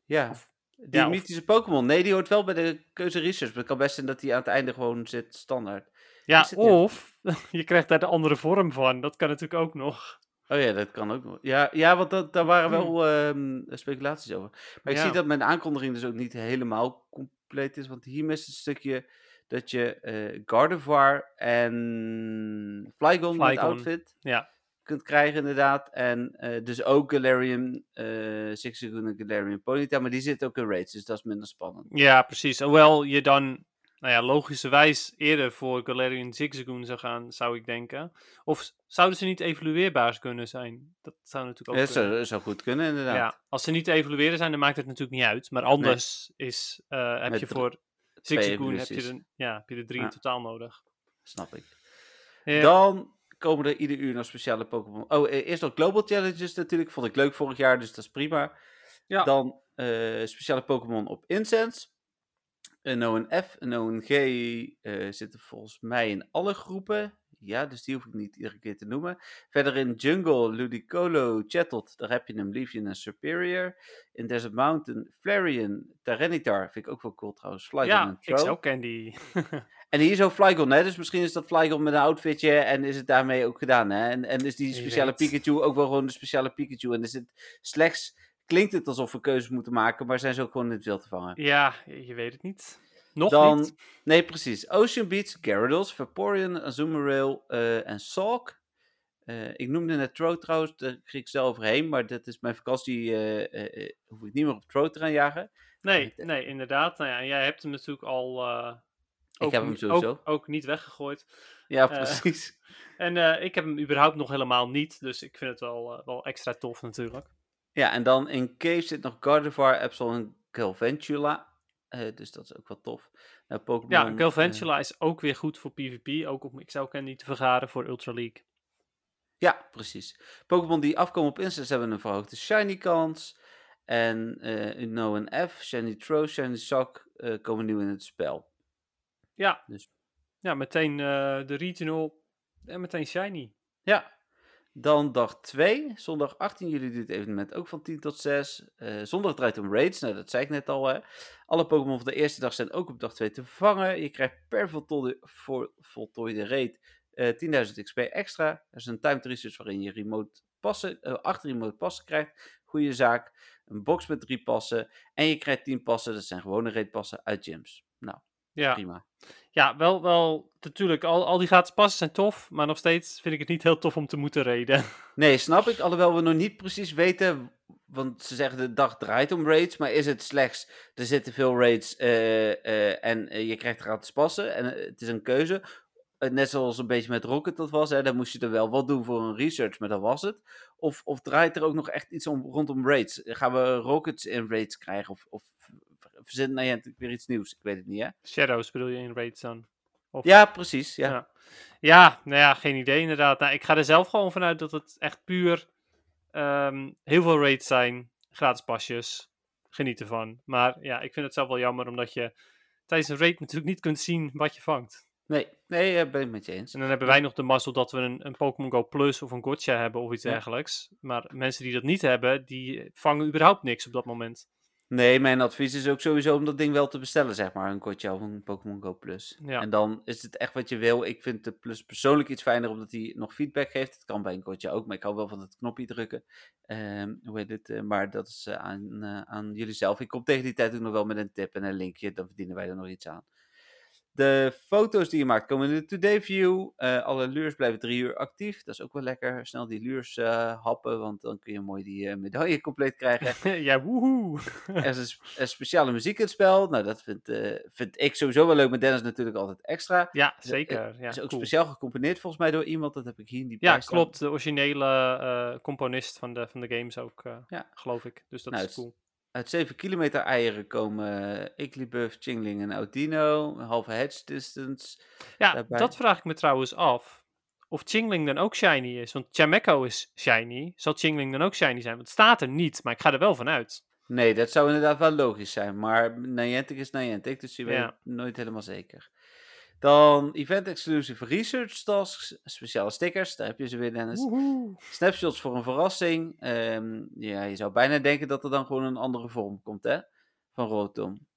Ja. die ja, of- mythische Pokémon. Nee, die hoort wel bij de keuze research. Maar het kan best zijn dat die aan het einde gewoon zit standaard. Ja, of je krijgt daar de andere vorm van. Dat kan natuurlijk ook nog. Oh ja, dat kan ook. Ja, ja want dat, daar waren wel ehm, speculaties over. Maar ik Ja. zie dat mijn aankondiging dus ook niet helemaal compleet is. Want hier mist het stukje dat je eh Gardevoir en Flygon met Flygon, outfit ja. kunt krijgen inderdaad. En eh, dus ook Galarian, eh Zigzagoon en Galarian Ponyta. Maar die zit ook in raids, dus dat is minder spannend. Ja, precies. Hoewel je dan, nou ja, logischerwijs eerder voor Galarian Zigzagoon zou gaan, zou ik denken. Of zouden ze niet evolueerbaar kunnen zijn? Dat zou natuurlijk Ja, ook dat kunnen. zou, zou goed kunnen inderdaad. Ja, als ze niet te evalueren zijn, dan maakt het natuurlijk niet uit. Maar anders is, eh, heb Met je voor Zigzagoon heb je, er, ja, heb je er drie Ja. in totaal nodig. Snap ik. Ja. Dan komen er ieder uur nog speciale Pokémon. Oh, eh, eerst nog Global Challenges natuurlijk. Vond ik leuk vorig jaar, dus dat is prima. Ja. Dan eh, speciale Pokémon op Incense. Een ONF, een ONG eh zitten volgens mij in alle groepen. Ja, dus die hoef ik niet iedere keer te noemen. Verder in Jungle, Ludicolo, Chatot, daar heb je hem, en Superior. In Desert Mountain, Flareon, Tyranitar, vind ik ook wel cool trouwens. Flygon ja, ik zou Candy. En hier zo Flygon, hè? Dus misschien is dat Flygon met een outfitje en is het daarmee ook gedaan, hè? En, en is die speciale. Pikachu ook wel gewoon de speciale Pikachu. En is het slechts, klinkt het alsof we keuzes moeten maken, maar zijn ze ook gewoon in het wild te vangen. ja, je weet het niet. Nog Dan, niet. nee precies, Ocean Beats, Gyarados, Vaporeon, Azumarill eh, en Salk. Eh, ik noemde net Tro trouwens, daar ging ik zelf overheen, maar dat is mijn vakantie, eh, hoef ik niet meer op Tro te gaan jagen. Nee, ik- nee, inderdaad. Nou ja, jij hebt hem natuurlijk al. ook heb hem sowieso. Ook, ook niet weggegooid. Ja, precies. En ik heb hem überhaupt nog helemaal niet. Dus ik vind het wel, wel extra tof natuurlijk. Ja, en dan in Cave zit nog Gardevoir, Absol en Galvantula. Eh, dus dat is ook wel tof. Pokémon... Ja, eh, Galvantula is ook weer goed voor PvP. Ook om XL Candy te vergaren voor Ultra League. ja, precies. Pokémon die afkomen op Instance hebben een verhoogde Shiny kans. En eh Uno en F, Shiny Throw, Shiny Sock eh, komen nieuw in het spel. Ja, Dus- ja meteen eh, de Regional en meteen Shiny. Ja. Dan dag 2, zondag 18 juli duurt het evenement ook van 10 tot 6. Eh, zondag draait om raids, nou dat zei ik net al. Hè. Alle Pokémon van de eerste dag zijn ook op dag 2 te vangen. Je krijgt per voltooide, voor, voltooide raid eh 10.000 XP extra. Er is een timed research waarin je remote passen, acht remote passen krijgt. Goeie zaak. Een box met drie passen. En je krijgt 10 passen, dat zijn gewone raidpassen uit gyms. Nou, Ja, prima. ja wel, wel natuurlijk. Al, al die gratis passen zijn tof. Maar nog steeds vind ik het niet heel tof om te moeten raiden. Nee, snap ik. Alhoewel we nog niet precies weten. Want ze zeggen de dag draait om raids. Maar is het slechts. Er zitten veel raids. eh, eh, en eh, je krijgt gratis passen. En het is een keuze. Net zoals een beetje met Rocket dat was. Hè, dan moest je er wel wat doen voor een research. Maar dat was het. Of, of draait er ook nog echt iets om, rondom raids? Gaan we Rockets in raids krijgen? Of, of verzin nou ja, weer iets nieuws? Ik weet het niet, hè? Shadows bedoel je in raids dan? Of- Ja, precies. Ja. Ja. Ja, nou ja, geen idee inderdaad. Nou, ik ga er zelf gewoon vanuit dat het echt puur ehm, heel veel raids zijn, gratis pasjes, geniet ervan. Maar ja, ik vind het zelf wel jammer, omdat je tijdens een raid natuurlijk niet kunt zien wat je vangt. Nee, nee ben ik met je eens. En dan hebben wij nog de mazzel dat we een, een Pokémon Go Plus of een Gotcha hebben of iets Ja. dergelijks. Maar mensen die dat niet hebben, die vangen überhaupt niks op dat moment. Nee, mijn advies is ook sowieso om dat ding wel te bestellen, zeg maar. Een kortje of een Pokémon Go Plus. Ja. En dan is het echt wat je wil. Ik vind de Plus persoonlijk iets fijner, omdat hij nog feedback geeft. Het kan bij een kortje ook, maar ik hou wel van het knopje drukken. Ehm, hoe heet het? eh, maar dat is eh, aan, eh, aan jullie zelf. Ik kom tegen die tijd ook nog wel met een tip en een linkje. Dan verdienen wij er nog iets aan. De foto's die je maakt komen in de Today View. Eh, alle lures blijven drie uur actief. Dat is ook wel lekker. Snel die lures eh, happen, want dan kun je mooi die eh, medaille compleet krijgen. ja, woehoe. Er is een, sp- een speciale muziek in het spel. Nou, dat vind, vind ik sowieso wel leuk. Maar Dennis natuurlijk altijd extra. ja, zeker. Ja, is ook cool. speciaal gecomponeerd volgens mij door iemand. Dat heb ik hier in die Ja, klopt. De originele componist van de, van de games ook, Ja. geloof ik. Dus dat Nou, is het- cool. Uit 7 kilometer eieren komen uh, Igglybuff, Chingling en Audino. Halve hedge distance. Ja, daarbij- dat vraag ik me trouwens af. Of Chingling dan ook shiny is. Want Chameko is shiny. Zal Chingling dan ook shiny zijn? Want het staat er niet, maar ik ga er wel van uit. Nee, dat zou inderdaad wel logisch zijn. Maar Niantic is Niantic, dus je weet Ja. nooit helemaal zeker. Dan Event Exclusive Research Tasks, speciale stickers, daar heb je ze weer Dennis. Woehoe. Snapshots voor een verrassing. Ehm, ja, je zou bijna denken dat er dan gewoon een andere vorm komt, hè? Van Rotom.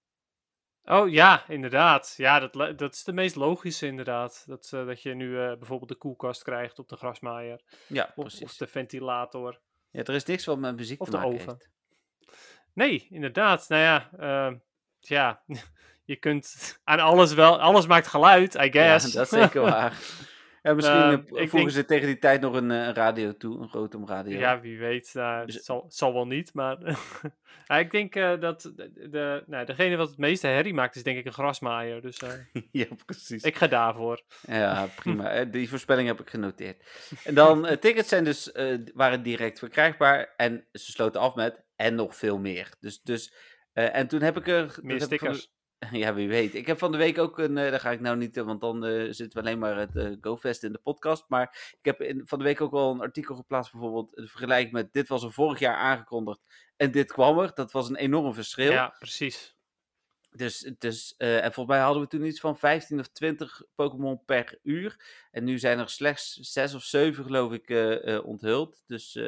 Oh ja, inderdaad. Ja, dat, dat is de meest logische inderdaad. Dat, eh, dat je nu eh, bijvoorbeeld de koelkast krijgt op de grasmaaier. Ja, Of, precies. of de ventilator. Ja, er is niks wat met muziek of te de maken oven. heeft. Nee, inderdaad. Nou ja, ehm, ja. je kunt aan alles wel... Alles maakt geluid, I guess. Ja, dat is zeker waar. Ja, misschien Ehm, eh, voegen denk- ze tegen die tijd nog een, eh, radio toe, een Rotom radio. Ja, wie weet. Dus- het, zal, zal wel niet, maar... ja, ik denk dat de, de, nou, degene wat het meeste herrie maakt, is denk ik een grasmaaier. Dus ja, precies. ik ga daarvoor. Ja, prima. Die voorspelling heb ik genoteerd. En dan, tickets zijn dus, waren direct verkrijgbaar. En ze sloten af met, en nog veel meer. Dus, dus en toen heb ik er... Meer de- stickers. Ja, wie weet. Ik heb van de week ook een. eh, daar ga ik nou niet, eh, want dan eh, zitten we alleen maar het eh, GoFest in de podcast. Maar ik heb in, van de week ook wel een artikel geplaatst, bijvoorbeeld. In vergelijking met. Dit was er vorig jaar aangekondigd. En dit kwam er. Dat was een enorm verschil. Ja, precies. Dus, dus en volgens mij hadden we toen iets van 15 of 20 Pokémon per uur. En nu zijn er slechts 6 of 7, geloof ik, onthuld. Dus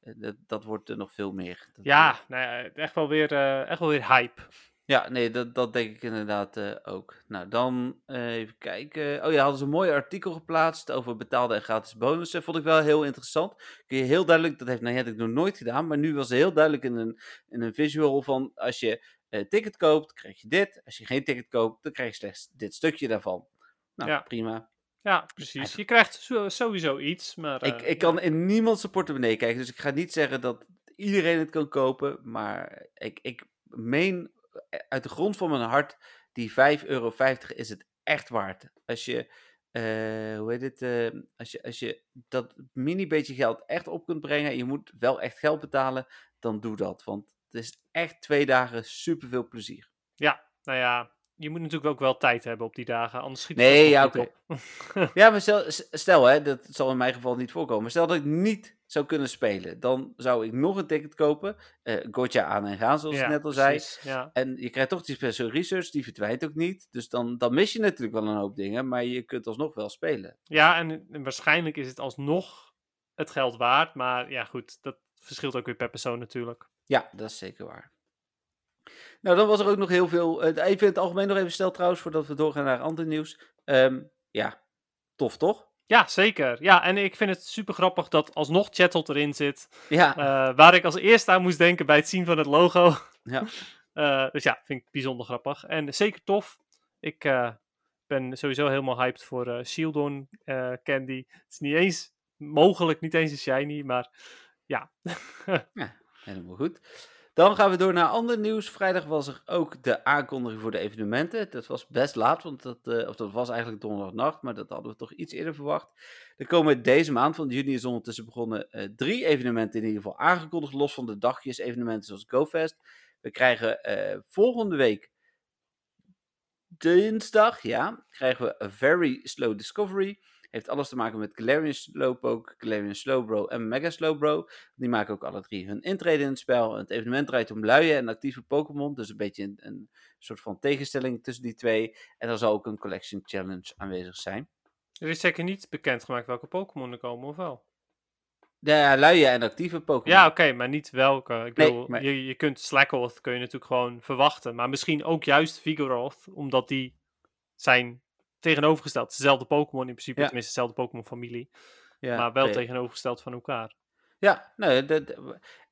dat, dat wordt er nog veel meer. Dat, Ja, nou ja, echt, wel weer, echt wel weer hype. Ja, nee, dat, dat denk ik inderdaad eh, ook. Nou, dan eh, even kijken. Oh ja, hadden ze een mooi artikel geplaatst over betaalde en gratis bonussen. Vond ik wel heel interessant. Kun je heel duidelijk, dat heeft Niantic nog nooit gedaan, maar nu was het heel duidelijk in een, in een visual van als je eh ticket koopt, krijg je dit. Als je geen ticket koopt, dan krijg je slechts dit stukje daarvan. Nou, Ja. prima. Ja, precies. Je krijgt sowieso iets, maar... Ik, ik kan in niemand zijn portemonnee kijken, dus ik ga niet zeggen dat iedereen het kan kopen. Maar ik, ik meen uit de grond van mijn hart, die 5,50 euro is het echt waard. Als je, eh, hoe heet het, eh, als je, als je dat mini beetje geld echt op kunt brengen en je moet wel echt geld betalen, dan doe dat. Want het is echt twee dagen superveel plezier. Ja, nou ja, je moet natuurlijk ook wel tijd hebben op die dagen, anders schiet het Nee, ook ja. Ja, maar stel, stel hè, dat zal in mijn geval niet voorkomen. Stel dat ik niet zou kunnen spelen, dan zou ik nog een ticket kopen. eh Gotcha aan en gaan, zoals Ja, ik net al zei. Ja. En je krijgt toch die special research, die verdwijnt ook niet. Dus dan, dan mis je natuurlijk wel een hoop dingen, maar je kunt alsnog wel spelen. Ja, en, en waarschijnlijk is het alsnog het geld waard. Maar ja, goed, dat verschilt ook weer per persoon natuurlijk. Ja, dat is zeker waar. Nou, dan was er ook nog heel veel. eh, even in het algemeen nog even snel trouwens, voordat we doorgaan naar ander nieuws. Ehm, ja, tof toch? Ja, zeker. Ja, en ik vind het super grappig dat alsnog Chattel erin zit. Ja, eh, waar ik als eerste aan moest denken bij het zien van het logo. ja. Eh, dus ja, vind ik bijzonder grappig. En zeker tof. Ik eh, ben sowieso helemaal hyped voor eh Shieldon Candy. Het is niet eens mogelijk, niet eens een shiny, maar ja. Helemaal goed. Dan gaan we door naar ander nieuws. Vrijdag was er ook de aankondiging voor de evenementen. Dat was best laat, want dat, eh, of dat was eigenlijk donderdagnacht, maar dat hadden we toch iets eerder verwacht. Er komen deze maand, want juni is ondertussen begonnen, eh, drie evenementen in ieder geval aangekondigd, los van de dagjes evenementen zoals GoFest. We krijgen eh, volgende week dinsdag, ja, krijgen we A Very Slow Discovery. Heeft alles te maken met Galarian Slowpoke, Galarian Slowbro en Mega Slowbro. Die maken ook alle drie hun intrede in het spel. Het evenement draait om luie en actieve Pokémon. Dus een beetje een, een soort van tegenstelling tussen die twee. En er zal ook een Collection Challenge aanwezig zijn. Er is zeker niet bekendgemaakt welke Pokémon er komen, of wel? Ja, luie en actieve Pokémon. Ja, oké, maar niet welke. Ik Nee, bedoel, maar- je, je kunt Slackoth kun je natuurlijk gewoon verwachten. Maar misschien ook juist Vigoroth, omdat die zijn tegenovergesteld. Dezelfde Pokémon in principe, Ja. tenminste dezelfde Pokémon-familie. Ja, maar wel nee. tegenovergesteld van elkaar. Ja, nee,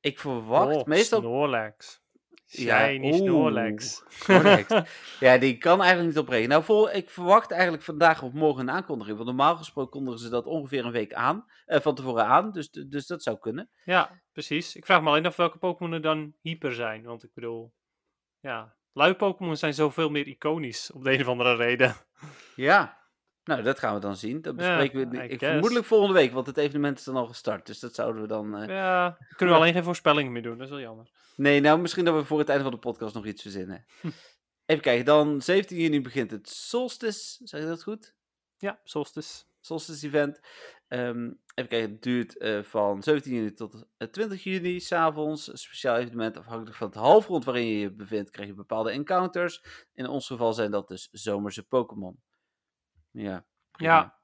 ik verwacht Oh, meestal... Snorlax. Ja, Shiny oeh. Snorlax. Correct. ja, die kan eigenlijk niet opbreken. Nou, vol, ik verwacht eigenlijk vandaag of morgen een aankondiging. Want normaal gesproken kondigen ze dat ongeveer een week aan. eh, van tevoren aan. Dus, dus dat zou kunnen. Ja, precies. Ik vraag me alleen af welke Pokémon er dan hyper zijn. Want ik bedoel, ja, lui Pokémon zijn zoveel meer iconisch op de een of andere reden. Ja. Nou, dat gaan we dan zien. Dat Ja, bespreken we ik, vermoedelijk volgende week. Want het evenement is dan al gestart. Dus dat zouden we dan... eh, Ja, kunnen we alleen geen voorspellingen meer doen. Dat is wel jammer. Nee, nou, misschien dat we voor het einde van de podcast nog iets verzinnen. Even kijken. Dan 17 juni begint het Solstice. Zeg je dat goed? Ja, Solstice. Solstice Event. Ehm, even kijken, het duurt eh, van 17 juni tot eh, 20 juni, s'avonds. Speciaal evenement, afhankelijk van het halfrond waarin je je bevindt, krijg je bepaalde encounters. In ons geval zijn dat dus zomerse Pokémon. Ja. prima. Ja.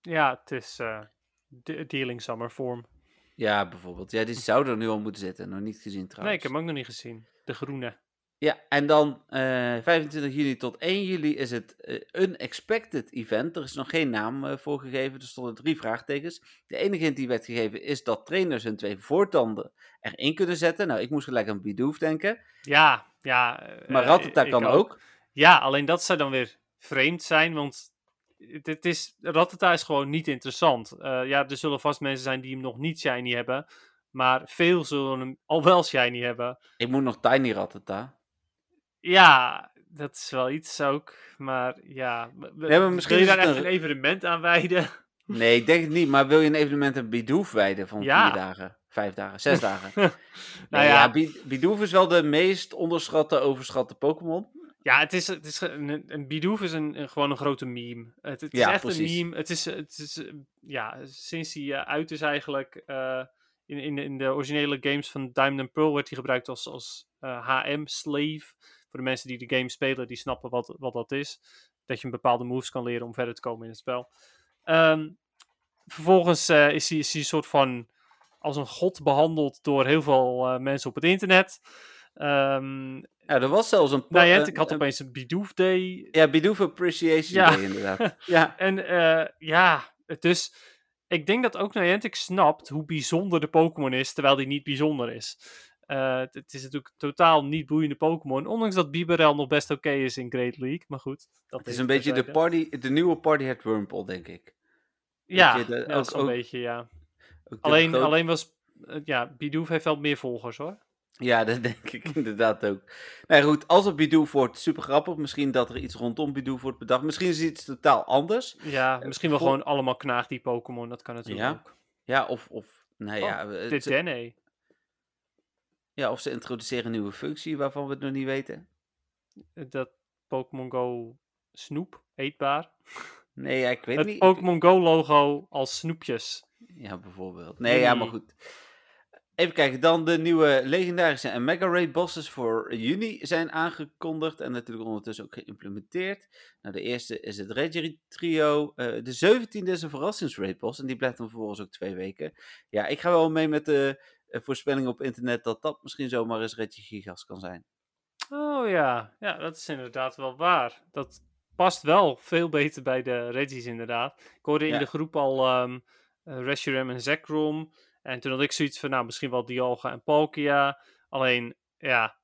Ja, het is eh, de Dealing Summer Form. Ja, bijvoorbeeld. Ja, die zouden er nu al moeten zitten. Nog niet gezien trouwens. Nee, ik heb hem ook nog niet gezien. De groene. Ja, en dan eh, 25 juni tot 1 juli is het eh, Unexpected Event. Er is nog geen naam eh, voor gegeven, er stonden drie vraagtekens. De enige hint die werd gegeven is dat trainers hun twee voortanden erin kunnen zetten. Nou, ik moest gelijk aan Bidoof denken. Ja, ja. eh, Maar Rattata kan ook. Ja, alleen dat zou dan weer vreemd zijn, want het is, Rattata is gewoon niet interessant. Eh, ja, er zullen vast mensen zijn die hem nog niet shiny hebben, maar veel zullen hem al wel shiny hebben. Ik moet nog Tiny Rattata. Ja, dat is wel iets ook, maar ja. maar misschien wil je daar echt een- een evenement aan wijden? Nee, ik denk het niet. Maar wil je een evenement aan Bidoof wijden van Ja. vier dagen, vijf dagen, zes dagen? nou Nee, ja, ja, Bidoof is wel de meest onderschatte, overschatte Pokémon. Ja, het is, het is een, een Bidoof is een, een- gewoon een grote meme. Het, het is Ja, echt precies. een meme. Het is, het is eh, ja, sinds hij eh, uit is eigenlijk, eh, in, in, in de originele games van Diamond and Pearl werd hij gebruikt als, als HM-slave. Voor de mensen die de game spelen, die snappen wat, wat dat is. Dat je een bepaalde moves kan leren om verder te komen in het spel. Ehm, vervolgens eh, is, hij, is hij een soort van als een god behandeld door heel veel eh, mensen op het internet. Ehm Ja, er was zelfs een... nou ja, ik had een- opeens een Bidoof Day. Ja, Bidoof Appreciation Ja. Day inderdaad. Ja, En eh, ja, dus ik denk dat ook Niantic snapt hoe bijzonder de Pokémon is, terwijl die niet bijzonder is. Eh, het, is natuurlijk totaal niet boeiende Pokémon, ondanks dat Bibarel nog best oké is in Great League. Maar goed, dat het is een beetje de, party, de nieuwe Partyhead Wurmple, denk ik. Ja, je de- ja ook- zo'n beetje, ja. Alleen, alleen was, eh, ja, Bidoof heeft wel meer volgers hoor. Ja, dat denk ik inderdaad ook. Nou ja, goed, als het Bidoof wordt, super grappig. Misschien dat er iets rondom Bidoof wordt bedacht. Misschien is het iets totaal anders. Ja, misschien wel vol- gewoon allemaal knaag die Pokémon, dat kan natuurlijk Ja, ook. Ja, of, of nou ja, Oh, het- Dit Dene. Ja, of ze introduceren een nieuwe functie waarvan we het nog niet weten. Dat Pokémon Go snoep, eetbaar. Nee, ja, ik weet Het niet. Ik- Pokémon Go logo als snoepjes. Ja, bijvoorbeeld. Nee, ja, maar goed. Even kijken, dan de nieuwe legendarische en Mega Raid bosses voor juni zijn aangekondigd en natuurlijk ondertussen ook geïmplementeerd. Nou, de eerste is het Reggie Trio. Eh, de 17e is een verrassingsraid boss en die blijft dan vervolgens ook twee weken. Ja, ik ga wel mee met de eh, voorspelling op internet dat dat misschien zomaar eens Reggie Gigas kan zijn. Oh ja, ja, dat is inderdaad wel waar. Dat past wel veel beter bij de Reggies inderdaad. Ik hoorde in Ja. de groep al Reshiram en Zekrom. En toen had ik zoiets van, nou, misschien wel Dialga en Palkia. Alleen, ja,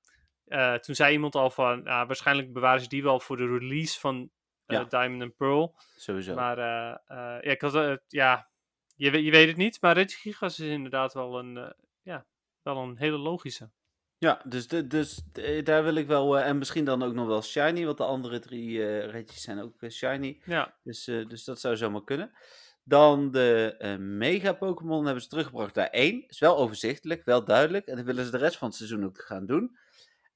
eh, toen zei iemand al van, nou, waarschijnlijk bewaren ze die wel voor de release van Ja. Diamond and Pearl. Sowieso. Maar ja, ik had, ja je, we- je weet het niet, maar Regigigas is inderdaad wel een, wel een hele logische. Ja, dus, de, dus eh, daar wil ik wel, eh, en misschien dan ook nog wel Shiny, want de andere drie eh Reggies zijn ook Shiny. Ja, Dus, dus dat zou zomaar kunnen. Dan de Mega Pokémon hebben ze teruggebracht naar 1. Is wel overzichtelijk, wel duidelijk. En dat willen ze de rest van het seizoen ook gaan doen.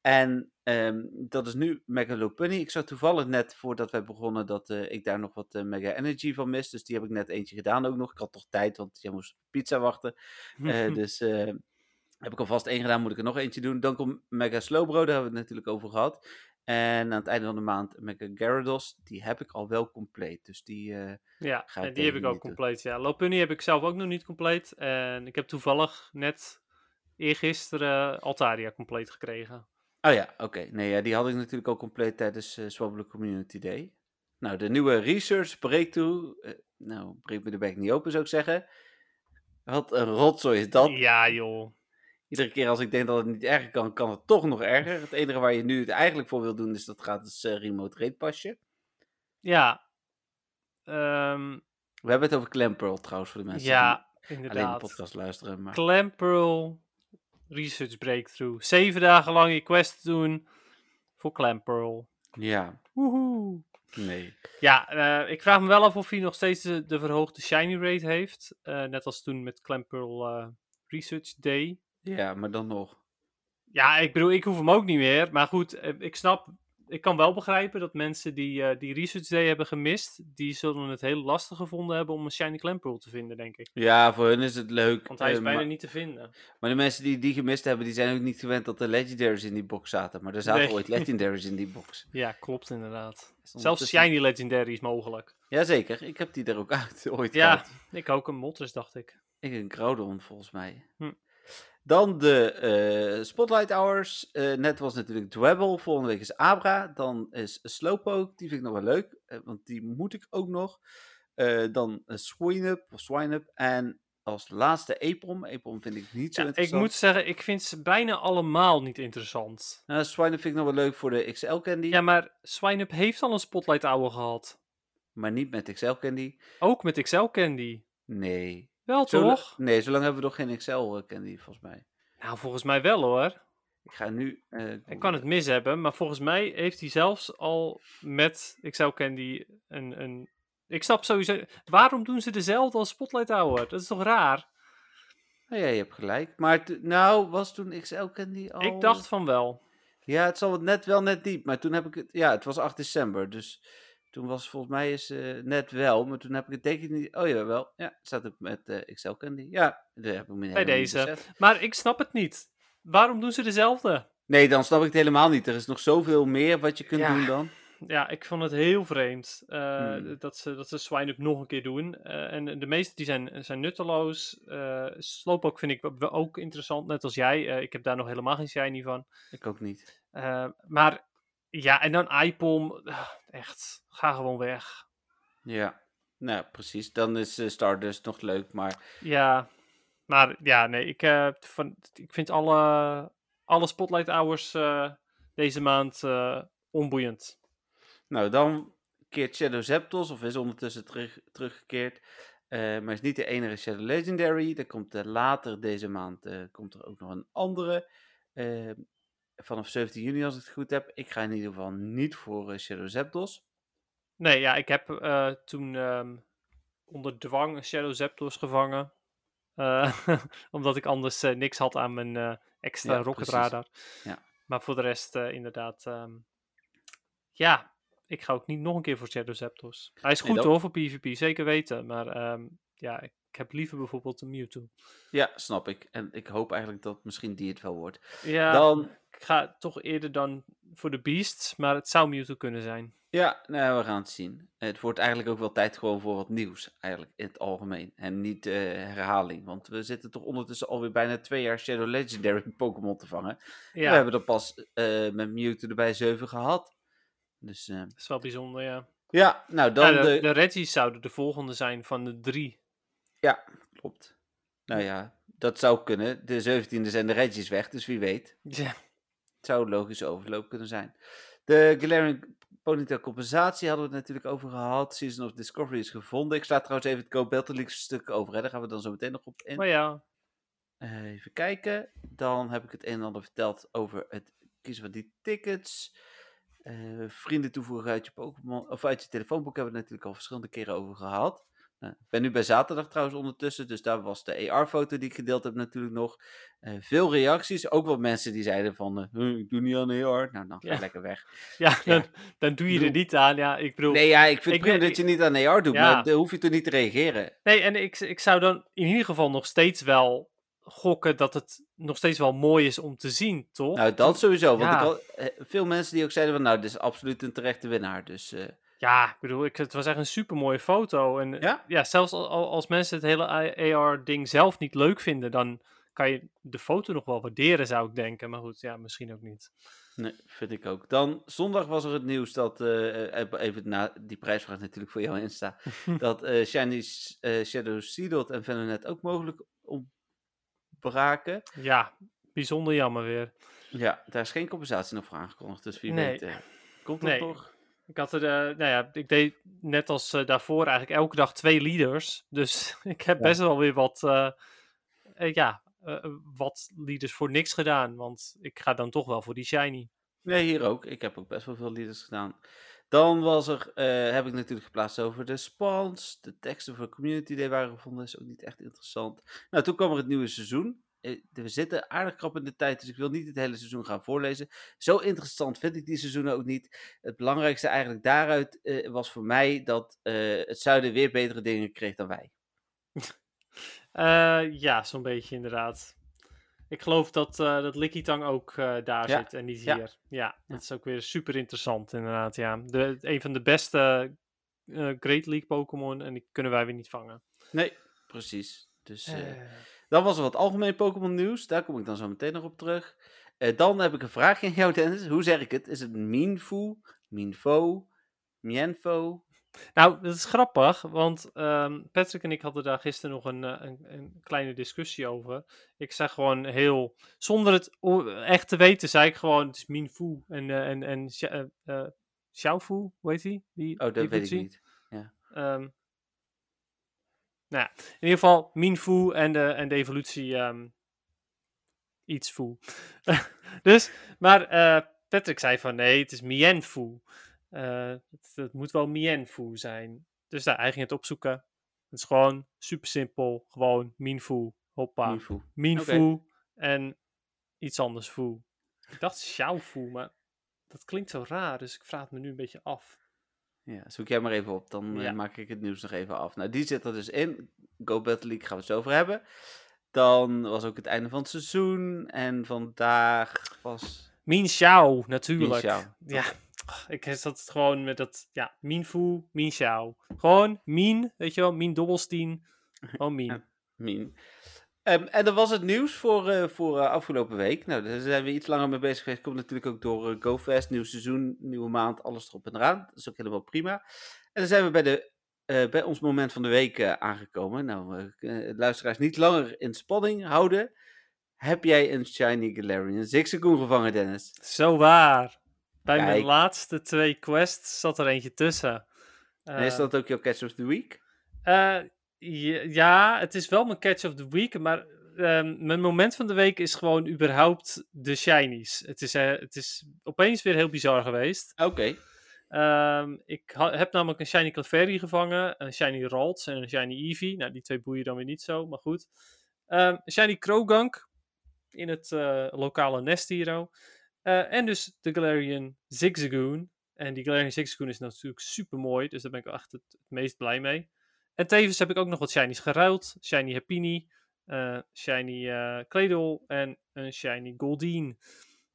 En ehm, dat is nu Mega Lopunny. Ik zag toevallig net voordat wij begonnen dat ik daar nog wat Mega Energy van mis. Dus die heb ik net eentje gedaan ook nog. Ik had toch tijd, want jij moest pizza wachten. Dus heb ik alvast één gedaan, moet ik er nog eentje doen. Dan komt Mega Slowbro, daar hebben we het natuurlijk over gehad. En aan het einde van de maand Mega Gyarados. Die heb ik al wel compleet. Dus die... eh, Ja, Ga ik en die heb ik ook doen. compleet. Ja, Lopunny heb ik zelf ook nog niet compleet. En ik heb toevallig net eergisteren Altaria compleet gekregen. Oh ja, oké. Nee, ja, die had ik natuurlijk al compleet tijdens Swabble Community Day. Nou, de nieuwe Research Breakthrough. eh, nou, breek me de bek niet open, zou ik zeggen. Wat een rotzooi is dat. Ja, joh. Iedere keer als ik denk dat het niet erger kan, kan het toch nog erger. Het enige waar je nu het eigenlijk voor wil doen, is dat gratis eh, remote rate pasje. Ja. Ehm, We hebben het over Clampearl trouwens, voor de mensen ja, die alleen de inderdaad. podcast luisteren. Maar... Clampearl Research Breakthrough. Zeven dagen lang je quest doen voor Clampearl. Ja, Woehoe. nee. Ja, eh, ik vraag me wel af of hij nog steeds de, de verhoogde shiny rate heeft. Eh, net als toen met Clampearl eh, Research Day. Ja, maar dan nog. Ja, ik bedoel, ik hoef hem ook niet meer. Maar goed, eh, ik snap, ik kan wel begrijpen dat mensen die eh, die Research Day hebben gemist, die zullen het heel lastig gevonden hebben om een shiny Clampearl te vinden, denk ik. Ja, voor hun is het leuk. Want hij is eh, bijna niet te vinden. maar de mensen die die gemist hebben, die zijn ook niet gewend dat er legendaries in die box zaten. Maar er zaten Nee. ooit legendaries in die box. Ja, klopt inderdaad. Zelfs shiny Legendary is mogelijk. Jazeker, ik heb die er ook uit ooit Ja, gehad. ik ook een Motters, dacht ik. Ik een Groudon, volgens mij. Hm. Dan de eh, Spotlight Hours. Eh, net was natuurlijk Dwebble. Volgende week is Abra. Dan is Slowpoke. Die vind ik nog wel leuk. eh, want die moet ik ook nog. Dan Swineup of Swineup. En als laatste Apom. Apom vind ik niet zo Ja, ik interessant. moet zeggen, ik vind ze bijna allemaal niet interessant. Nou, Swineup vind ik nog wel leuk voor de XL Candy. Ja, maar Swineup heeft al een Spotlight Hour gehad. Maar niet met XL Candy. Ook met XL Candy. Nee. Wel toch? Nee, zolang hebben we nog geen XL Candy volgens mij. Nou, volgens mij wel hoor. Ik ga nu... eh, Ik kan het mis hebben, maar volgens mij heeft hij zelfs al met XL Candy een, een... Ik snap sowieso... Waarom doen ze dezelfde als Spotlight Hour? Dat is toch raar? Oh, ja, je hebt gelijk. Maar nou, was toen XL Candy al... Ik dacht van wel. Ja, het zal het net wel net niet. Maar toen heb ik het... Ja, het was 8 december. Dus toen was volgens mij is, eh, net wel. Maar toen heb ik het denk ik niet... Oh ja, wel. Ja, het staat ook met eh, XL Candy. Ja, daar heb ik me niet deze. Maar ik snap het niet. Waarom doen ze dezelfde? Nee, dan snap ik het helemaal niet. Er is nog zoveel meer wat je kunt Ja. doen dan. Ja, ik vond het heel vreemd eh, Hmm. dat ze, dat ze Swineup nog een keer doen. Eh, en de meeste die zijn, zijn nutteloos. Eh Slowpoke vind ik ook interessant, net als jij. Eh, ik heb daar nog helemaal geen shiny van. Ik ook niet. Eh, maar ja, en dan iPom. ah, echt, ga gewoon weg. Ja. Nou, precies. Dan is eh, Stardust nog leuk. Maar Ja, maar ja, nee, ik, eh, van, ik vind alle, alle Spotlight Hours eh, deze maand onboeiend. Nou, dan keert Shadow Zapdos, of is ondertussen terug, teruggekeerd. Maar is niet de enige Shadow Legendary. Er komt later deze maand komt er ook nog een andere. Vanaf 17 juni, als ik het goed heb. Ik ga in ieder geval niet voor eh, Shadow Zapdos. Nee, ja, ik heb eh, toen ehm, onder dwang Shadow Zapdos gevangen. Eh, omdat ik anders niks had aan mijn extra Ja, Rocket. Radar. Ja. Maar voor de rest inderdaad... ehm, ja, ik ga ook niet nog een keer voor Shadow Zapdos. Hij is Nee, goed dat- hoor, voor PvP, zeker weten. Maar ehm, ja, ik heb liever bijvoorbeeld een Mewtwo. Ja, snap ik. En ik hoop eigenlijk dat misschien die het wel wordt. Ja, Dan, ik ga toch eerder dan voor de Beasts, maar het zou Mewtwo kunnen zijn. ja, nou, we gaan het zien. Het wordt eigenlijk ook wel tijd gewoon voor wat nieuws, eigenlijk, in het algemeen. En niet eh, herhaling, want we zitten toch ondertussen alweer bijna twee jaar Shadow Legendary Pokémon te vangen. Ja, We hebben er pas eh, met Mewtwo erbij 7 gehad. Dus eh, dat is wel bijzonder, ja. ja, nou dan Ja, de, de... zouden de volgende zijn van de drie. Klopt. Nou ja, dat zou kunnen. De 17e zijn de Reggies weg, dus wie weet. Ja, zou een logische overloop kunnen zijn. De Galarian Ponytail compensatie hadden we het natuurlijk over gehad. Season of Discovery is gevonden. Ik sla trouwens even het Go Battle League stuk over. Hè. Daar gaan we dan zo meteen nog op in. maar ja. Eh, even kijken. Dan heb ik het een en ander verteld over het kiezen van die tickets. Eh, vrienden toevoegen uit je Pokémon of uit je telefoonboek hebben we het natuurlijk al verschillende keren over gehad. Nou, ik ben nu bij zaterdag trouwens ondertussen, dus daar was de AR-foto die ik gedeeld heb natuurlijk nog. Eh, veel reacties, ook wel mensen die zeiden van, eh, "Huh, ik doe niet aan AR. Nou, dan ga Ja. lekker weg. Ja, Ja. Dan, dan doe je er niet aan. Ja, ik bedoel. Nee, ja, ik vind Ik het prima dat je niet aan AR doet, Ja. maar dan hoef je toch niet te reageren. Nee, en ik, ik zou dan in ieder geval nog steeds wel gokken dat het nog steeds wel mooi is om te zien, toch? Nou, dat sowieso. Want ik had eh, veel mensen die ook zeiden van, nou, dit is absoluut een terechte winnaar. Dus Ja, ik bedoel, ik, het was echt een super mooie foto. En Ja? ja, zelfs al, al- als mensen het hele AR-ding zelf niet leuk vinden, dan kan je de foto nog wel waarderen, zou ik denken. Maar goed, ja, misschien ook niet. nee, vind ik ook. Dan, zondag was er het nieuws dat, eh, eh, even na die prijsvraag natuurlijk voor jou Insta, dat eh Shiny eh, Shadow Seedot en Venonet ook mogelijk ontbraken. Ja, bijzonder jammer weer. Ja, daar is geen compensatie nog voor aangekondigd, dus wie Nee. weet eh, komt dat Nee. nog. Ik had er, eh, nou ja, ik deed net als eh, daarvoor eigenlijk elke dag twee leaders. Dus ik heb Ja. best wel weer wat, eh, ja, wat leaders voor niks gedaan. Want ik ga dan toch wel voor die shiny. Nee, hier ook. Ik heb ook best wel veel leaders gedaan. Dan was er, heb ik natuurlijk geplaatst over de spawns. De teksten voor Community Day waren gevonden. is ook niet echt interessant. Nou, toen kwam er het nieuwe seizoen. Eh, We zitten aardig krap in de tijd, dus ik wil niet het hele seizoen gaan voorlezen. Zo interessant vind ik die seizoenen ook niet. Het belangrijkste eigenlijk daaruit eh, was voor mij dat eh, het zuiden weer betere dingen kreeg dan wij. Ja, zo'n beetje inderdaad. Ik geloof dat, dat Lickitung ook daar Ja, zit en niet ja. hier. Ja, dat is ook weer super interessant inderdaad, ja. De, een van de beste Great League Pokémon en die kunnen wij weer niet vangen. Nee, precies. Dus Dan was er wat algemeen Pokémon nieuws. Daar kom ik dan zo meteen nog op terug. Eh, dan heb ik een vraagje aan jou, Dennis. Hoe zeg ik het? Is het Minfu, Minfo, Mienfo? Nou, dat is grappig, want ehm, Patrick en ik hadden daar gisteren nog een, eh, een, een kleine discussie over. Ik zei gewoon heel, zonder het echt te weten, zei ik gewoon, het is Minfu en, eh, en, en eh, Xiaofu, hoe heet die? die Oh, dat weet ik niet. Ehm, nou ja, in ieder geval Minfu en de, en de evolutie ehm iets Fu. dus, maar eh, Patrick zei van nee, het is Mienfu. Eh het, het moet wel Mienfu zijn. Dus daar hij ging het opzoeken. Het is gewoon super simpel. Gewoon Minfu. Hoppa. Minfu. Minfu en iets anders Fu. Ik dacht Xiaofu, maar dat klinkt zo raar. Dus ik vraag het me nu een beetje af. Ja, zoek jij maar even op. Dan eh, Ja. maak ik het nieuws nog even af. Nou, die zit er dus in. Go Battle League gaan we het zo over hebben. Dan was ook het einde van het seizoen. En vandaag was... Min Xiao, natuurlijk. Xiao. Ja, ik zat het gewoon met dat, ja, Min Fu, Min Xiao. Gewoon Min, weet je wel, Min Dobbelstien. Gewoon Min. Ja. Min. Ehm, en dat was het nieuws voor, eh, voor eh, afgelopen week. Nou, daar zijn we iets langer mee bezig geweest. Komt natuurlijk ook door eh, GoFest, nieuw seizoen, nieuwe maand, alles erop en eraan. Dat is ook helemaal prima. En dan zijn we bij, de, bij ons moment van de week aangekomen. Nou, luisteraars niet langer in spanning houden. Heb jij een Shiny Galarian Zigzagoon gevangen, Dennis? Zo waar. Bij mijn laatste twee quests zat er eentje tussen. en is dat ook jouw Catch of the Week? Ja, het is wel mijn catch of the week, maar ehm, mijn moment van de week is gewoon überhaupt de shinies. Het is, eh, het is opeens weer heel bizar geweest. Oké. Ehm, ik heb namelijk een Shiny Clefairy gevangen, een Shiny Ralts en een Shiny Eevee. Nou, die twee boeien dan weer niet zo, maar goed. Ehm, een Shiny Krogunk in het eh, lokale Nest Hero. Eh, en dus de Galarian Zigzagoon. En die Galarian Zigzagoon is natuurlijk super mooi, dus daar ben ik echt het, het meest blij mee. En tevens heb ik ook nog wat Shinies geruild. Shiny Happiny, eh, Shiny eh Claydol en een Shiny Goldeen.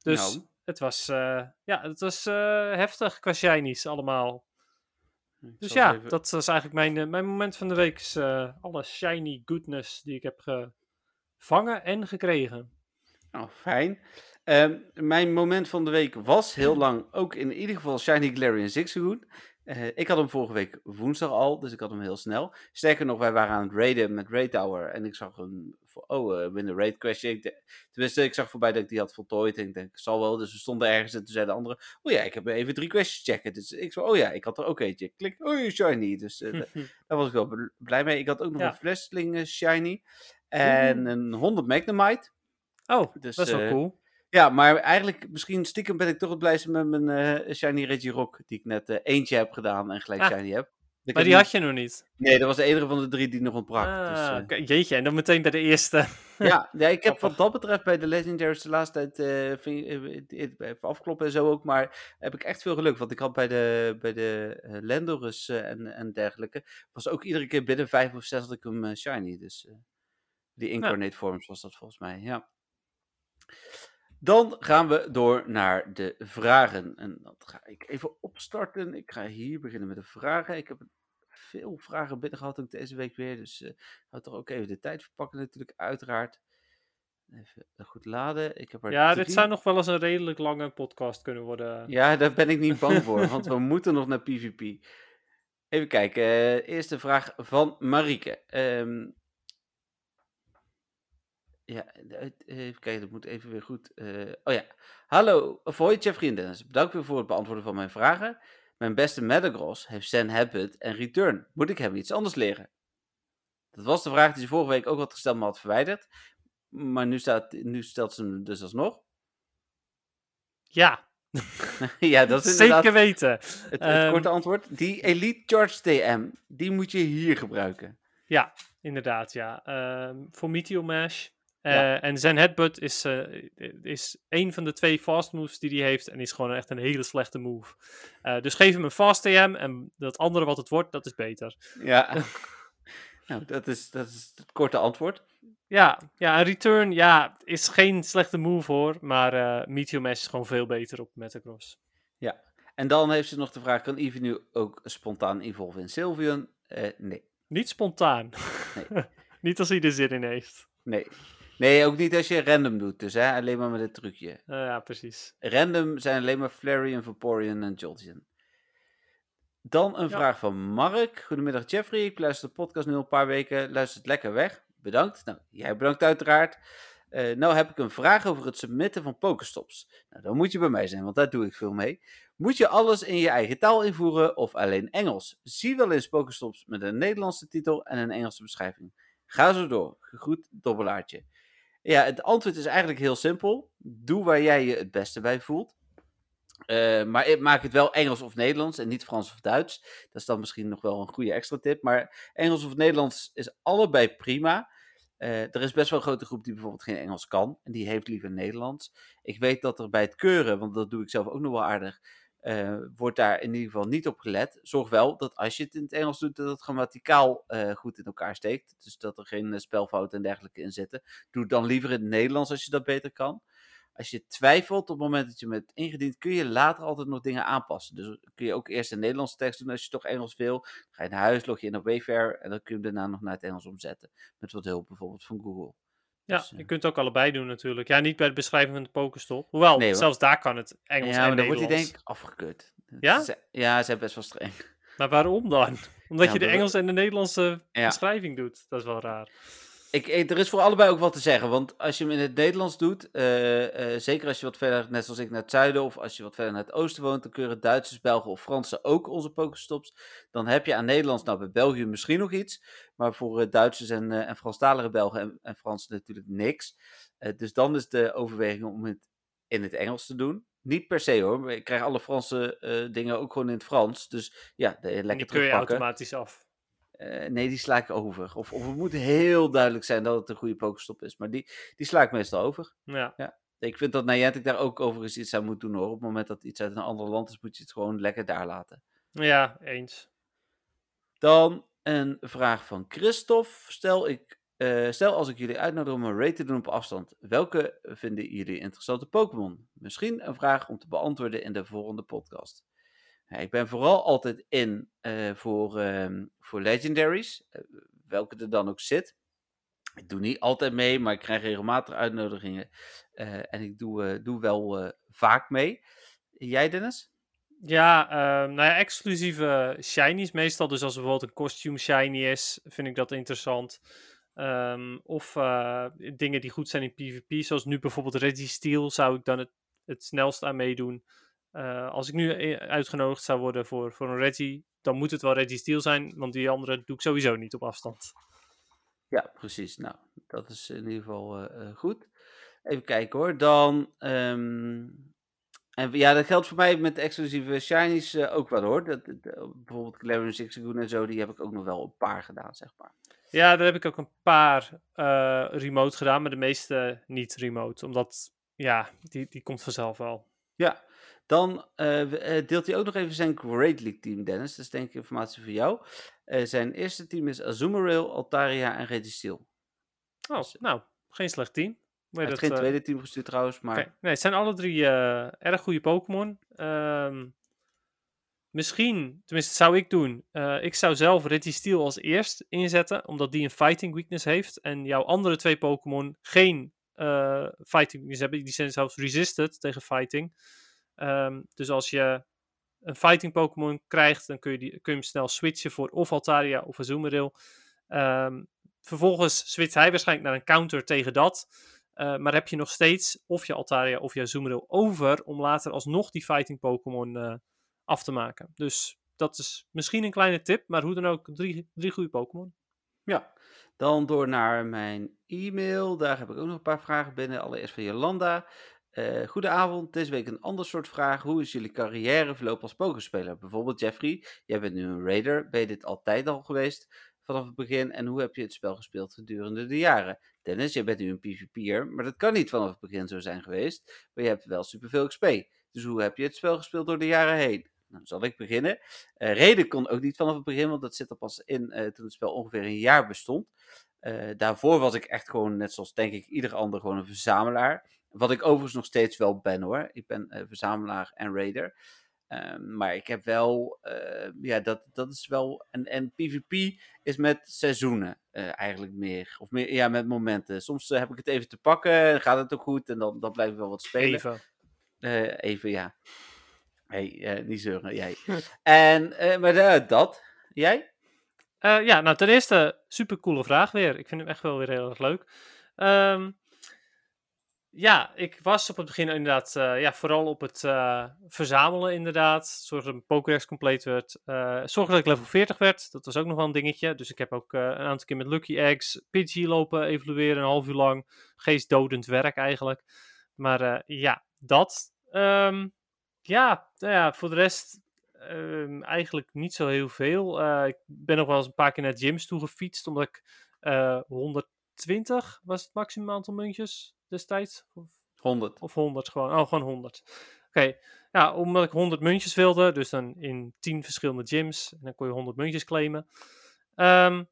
Dus Nou. het was, eh, ja, het was heftig qua Shinies allemaal. Ik Dus ja, even- dat was eigenlijk mijn, mijn moment van de week. Is, alle shiny goodness die ik heb gevangen en gekregen. Nou, fijn. Ehm, mijn moment van de week was heel lang ook in ieder geval Shiny Galarian Zigzagoon. Eh ik had hem vorige week woensdag al, dus ik had hem heel snel. Sterker nog, wij waren aan het raiden met Raid Tower en ik zag een, oh, eh win the raid question. Ik de- tenminste, ik zag voorbij dat ik die had voltooid en ik denk, zal wel. Dus we stonden ergens en toen zei de andere, oh ja, ik heb even drie questions checken. Dus ik zo, oh ja, ik had er ook eentje. Klik, oh Shiny. Dus eh, da- daar was ik wel bl- blij mee. Ik had ook nog Ja. een Flashling eh, Shiny en een 100 Magnemite. Oh, Dus, dat is wel eh, cool. Ja, maar eigenlijk, misschien stiekem ben ik toch het blijste met mijn eh, Shiny Regirock, die ik net eh, eentje heb gedaan en gelijk Ah, Shiny heb. Maar die niet- had je nog niet. Nee, dat was de enige van de drie die nog ontbrak. dus, Ah, eh, oké, Jeetje, en dan meteen bij de eerste. ja, ja, ik heb wat dat betreft bij de Legendaries de laatste tijd eh, vind eh, eh, even afkloppen en zo ook, maar heb ik echt veel geluk. Want ik had bij de, bij de eh, Landorus eh, en, en dergelijke, was ook iedere keer binnen vijf of zes had ik hem eh, Shiny. Dus eh, Die incarnate forms was dat volgens mij, ja. Dan gaan we door naar de vragen. En dat ga ik even opstarten. Ik ga hier beginnen met de vragen. Ik heb veel vragen binnen gehad ook deze week weer. Dus uh, ga toch ook even de tijd verpakken natuurlijk, uiteraard. Even goed laden. Ik heb er ja, drie... dit zou nog wel eens een redelijk lange podcast kunnen worden. Ja, daar ben ik niet bang voor, want we moeten nog naar PvP. Even kijken. Uh, eerste vraag van Marieke. Um, ja, even kijken, dat moet even weer goed. Uh, oh ja. Hallo, of hoi Jeffrey en Dennis. Bedankt weer voor het beantwoorden van mijn vragen. Mijn beste Metagross heeft Zen Habit en Return. Moet ik hem iets anders leren? Dat was de vraag die ze vorige week ook had gesteld, maar had verwijderd. Maar nu, staat, nu stelt ze hem dus alsnog. Ja. ja, dat is Zeker weten. Het, het um, korte antwoord. Die Elite Charge TM, die moet je hier gebruiken. Ja, inderdaad, ja. Um, voor Meteor Mash. Uh, ja. En zijn headbutt is, uh, is een van de twee fast moves die hij heeft. En is gewoon echt een hele slechte move. Uh, dus geef hem een fast TM. En dat andere wat het wordt, dat is beter. Ja. nou, dat is, dat is het korte antwoord. Ja, ja, een return ja, is geen slechte move hoor. Maar uh, Meteor Mash is gewoon veel beter op Metacross. Ja, en dan heeft ze nog de vraag: kan Eevee nu ook spontaan evolven in Sylveon? Uh, nee. Niet spontaan. Nee. niet als hij er zin in heeft. Nee. Nee, ook niet als je random doet, dus hè? alleen maar met het trucje. Uh, ja, precies. Random zijn alleen maar Flareon, Vaporeon en Jolteon. Dan een ja. vraag van Mark. Goedemiddag Jeffrey, ik luister de podcast nu al een paar weken. Luister het lekker weg. Bedankt. Nou, jij bedankt uiteraard. Uh, nou heb ik een vraag over het submitten van Pokestops. Nou, dan moet je bij mij zijn, want daar doe ik veel mee. Moet je alles in je eigen taal invoeren of alleen Engels? Zie wel eens Pokestops met een Nederlandse titel en een Engelse beschrijving. Ga zo door. Gegroet, dobbelaartje. Ja, het antwoord is eigenlijk heel simpel. Doe waar jij je het beste bij voelt. Uh, maar maak het wel Engels of Nederlands en niet Frans of Duits. Dat is dan misschien nog wel een goede extra tip. Maar Engels of Nederlands is allebei prima. Uh, er is best wel een grote groep die bijvoorbeeld geen Engels kan. En die heeft liever Nederlands. Ik weet dat er bij het keuren, want dat doe ik zelf ook nog wel aardig. Uh, wordt daar in ieder geval niet op gelet. Zorg wel dat als je het in het Engels doet, dat het grammaticaal uh, goed in elkaar steekt. Dus dat er geen spelfouten en dergelijke in zitten. Doe het dan liever in het Nederlands als je dat beter kan. Als je twijfelt op het moment dat je hebt ingediend, kun je later altijd nog dingen aanpassen. Dus kun je ook eerst een Nederlandse tekst doen als je toch Engels wil. Ga je naar huis, log je in op Wayfair en dan kun je hem daarna nog naar het Engels omzetten. Met wat hulp bijvoorbeeld van Google. Ja, dus, je kunt het ook allebei doen natuurlijk. Ja, niet bij de beschrijving van de Pokestop. Hoewel, nee, zelfs daar kan het Engels ja, en maar dan wordt hij denk ik afgekeurd. Ja? Ze, ja, ze zijn best wel streng. Maar waarom dan? Omdat ja, je de Engelse en de Nederlandse beschrijving doet. Dat is wel raar. Ik, er is voor allebei ook wat te zeggen. Want als je hem in het Nederlands doet, uh, uh, zeker als je wat verder, net zoals ik, naar het zuiden of als je wat verder naar het oosten woont, dan keuren Duitsers, Belgen of Fransen ook onze Pokestops. Dan heb je aan Nederlands, nou bij België misschien nog iets, maar voor uh, Duitsers en, en Franstalige Belgen en, en Fransen natuurlijk niks. dus dan is de overweging om het in het Engels te doen. Niet per se hoor, ik krijg alle Franse dingen ook gewoon in het Frans. Dus ja, de, lekker en die keur je automatisch af. Uh, nee, die sla ik over. Of, of het moet heel duidelijk zijn dat het een goede pokestop is. Maar die, die sla ik meestal over. Ja. ja. Ik vind dat Niantic daar ook overigens iets aan moet doen hoor. Op het moment dat iets uit een ander land is, moet je het gewoon lekker daar laten. Ja, eens. Dan een vraag van Christophe. Stel, ik, uh, stel als ik jullie uitnodig om een raid te doen op afstand. Welke vinden jullie interessante Pokémon? Misschien een vraag om te beantwoorden in de volgende podcast. Ik ben vooral altijd in uh, voor, uh, voor legendaries, uh, welke er dan ook zit. Ik doe niet altijd mee, maar ik krijg regelmatig uitnodigingen. en ik doe, doe wel vaak mee. Jij, Dennis? Ja, nou ja, exclusieve shinies. Meestal dus als er bijvoorbeeld een costume shiny is, vind ik dat interessant. Um, of dingen die goed zijn in PvP, zoals nu bijvoorbeeld Registeel, zou ik dan het, het snelst aan meedoen. Uh, als ik nu uitgenodigd zou worden voor, voor een Reggie, dan moet het wel Reggie Steel zijn, want die andere doe ik sowieso niet op afstand. Ja, precies. Nou, dat is in ieder geval uh, uh, goed. Even kijken hoor. Dan. Um, en ja, dat geldt voor mij met exclusieve shinies ook wel hoor. Dat, dat, bijvoorbeeld Clarion Sixagoon en zo, die heb ik ook nog wel een paar gedaan, zeg maar. Ja, daar heb ik ook een paar remote gedaan, maar de meeste niet remote. Omdat, ja, die, die komt vanzelf wel. Ja, dan uh, deelt hij ook nog even zijn Great League team, Dennis. Dat is denk ik informatie voor jou. Uh, zijn eerste team is Azumarill, Altaria en Registeel. Oh, Dus- nou, geen slecht team. Hij heeft geen eh, tweede team gestuurd trouwens, maar Nee, het zijn alle drie eh, erg goede Pokémon. Ehm, misschien, tenminste zou ik doen, eh, ik zou zelf Registeel als eerst inzetten, omdat die een fighting weakness heeft. En jouw andere twee Pokémon geen eh, fighting weakness hebben. Die zijn zelfs resisted tegen fighting. Ehm, dus als je een fighting Pokémon krijgt, dan kun je, die, kun je hem snel switchen voor of Altaria of Azumarill. Ehm, vervolgens switcht hij waarschijnlijk naar een counter tegen dat. Uh, maar heb je nog steeds of je Altaria of je Azumarill over om later alsnog die fighting Pokémon uh, af te maken. Dus dat is misschien een kleine tip, maar hoe dan ook, drie, drie goede Pokémon. Ja, dan door naar mijn e-mail. Daar heb ik ook nog een paar vragen binnen. Allereerst van Jolanda. Uh, goedenavond, deze week een ander soort vraag. Hoe is jullie carrière verlopen als pokerspeler? Bijvoorbeeld Jeffrey, jij bent nu een raider. Ben je dit altijd al geweest vanaf het begin? En hoe heb je het spel gespeeld gedurende de jaren? Dennis, jij bent nu een PvP'er, maar dat kan niet vanaf het begin zo zijn geweest. Maar je hebt wel superveel XP. Dus hoe heb je het spel gespeeld door de jaren heen? Nou, zal ik beginnen. Uh, Reden kon ook niet vanaf het begin, want dat zit er pas in uh, toen het spel ongeveer een jaar bestond. Daarvoor was ik echt gewoon, net zoals denk ik ieder ander, gewoon een verzamelaar. Wat ik overigens nog steeds wel ben hoor. Ik ben verzamelaar en raider. Um, maar ik heb wel, uh, ja, dat, dat is wel. En, en PvP is met seizoenen uh, eigenlijk meer. Of meer, ja, met momenten. Soms uh, heb ik het even te pakken, gaat het ook goed en dan, dan blijf ik wel wat spelen. Even. even, ja. Hey, niet zeuren, jij. en, maar dat, jij? ja, nou ten eerste, super coole vraag weer. Ik vind hem echt wel weer heel erg leuk. Um, ja, ik was op het begin inderdaad uh, ja, vooral op het uh, verzamelen inderdaad. Zorg dat mijn Pokédex compleet werd. Uh, zorg dat ik level 40 werd. Dat was ook nog wel een dingetje. Dus ik heb ook een aantal keer met Lucky Eggs Pidgey lopen evalueren. Een half uur lang. Geestdodend werk eigenlijk. Maar ja, dat. Um, ja, nou ja, voor de rest um, eigenlijk niet zo heel veel. ik ben nog wel eens een paar keer naar gyms toe gefietst. Omdat ik 120 was het maximum aantal muntjes destijds? Of, 100. Of 100 gewoon. Oh, gewoon 100. Oké. Okay. Ja, omdat ik 100 muntjes wilde, dus dan in 10 verschillende gyms. En dan kon je 100 muntjes claimen. Um,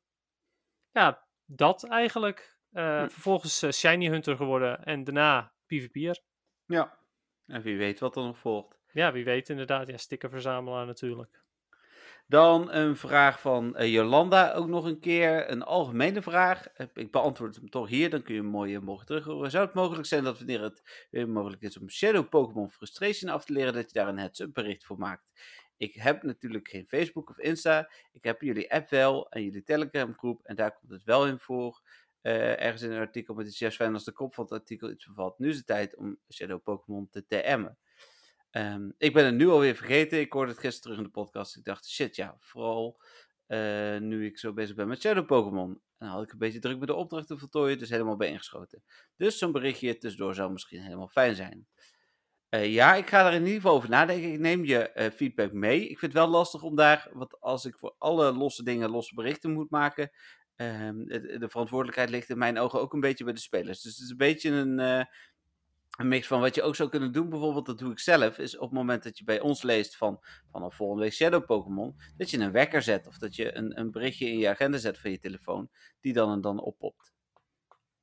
ja, dat eigenlijk. Uh, hm. Vervolgens uh, Shiny Hunter geworden en daarna PvP'er. Ja, en wie weet wat er nog volgt. Ja, wie weet inderdaad. Ja, stickerverzamelaar natuurlijk. Dan een vraag van uh, Jolanda, ook nog een keer. Een algemene vraag. Ik beantwoord hem toch hier, dan kun je hem mooi morgen terug horen. Zou het mogelijk zijn dat wanneer het weer mogelijk is om Shadow Pokémon Frustration af te leren, dat je daar een heads-up bericht voor maakt? Ik heb natuurlijk geen Facebook of Insta. Ik heb jullie app wel en jullie Telegram groep en daar komt het wel in voor. Ergens in een artikel, maar het is juist fijn als de kop van het artikel iets bevat. Nu is het tijd om Shadow Pokémon te TM'en. Um, ik ben het nu alweer vergeten. Ik hoorde het gisteren terug in de podcast. Ik dacht, shit ja, vooral uh, nu ik zo bezig ben met Shadow Pokémon. En had ik een beetje druk met de opdrachten voltooien, dus helemaal bij ingeschoten. Dus zo'n berichtje tussendoor zou misschien helemaal fijn zijn. Uh, ja, ik ga er in ieder geval over nadenken. Ik neem je uh, feedback mee. Ik vind het wel lastig om daar, want als ik voor alle losse dingen losse berichten moet maken, um, de, de, verantwoordelijkheid ligt in mijn ogen ook een beetje bij de spelers. Dus het is een beetje een, een mix van wat je ook zou kunnen doen, bijvoorbeeld, dat doe ik zelf, is op het moment dat je bij ons leest van vanaf volgende week Shadow Pokémon, dat je een wekker zet of dat je een, een berichtje in je agenda zet van je telefoon, die dan en dan oppopt.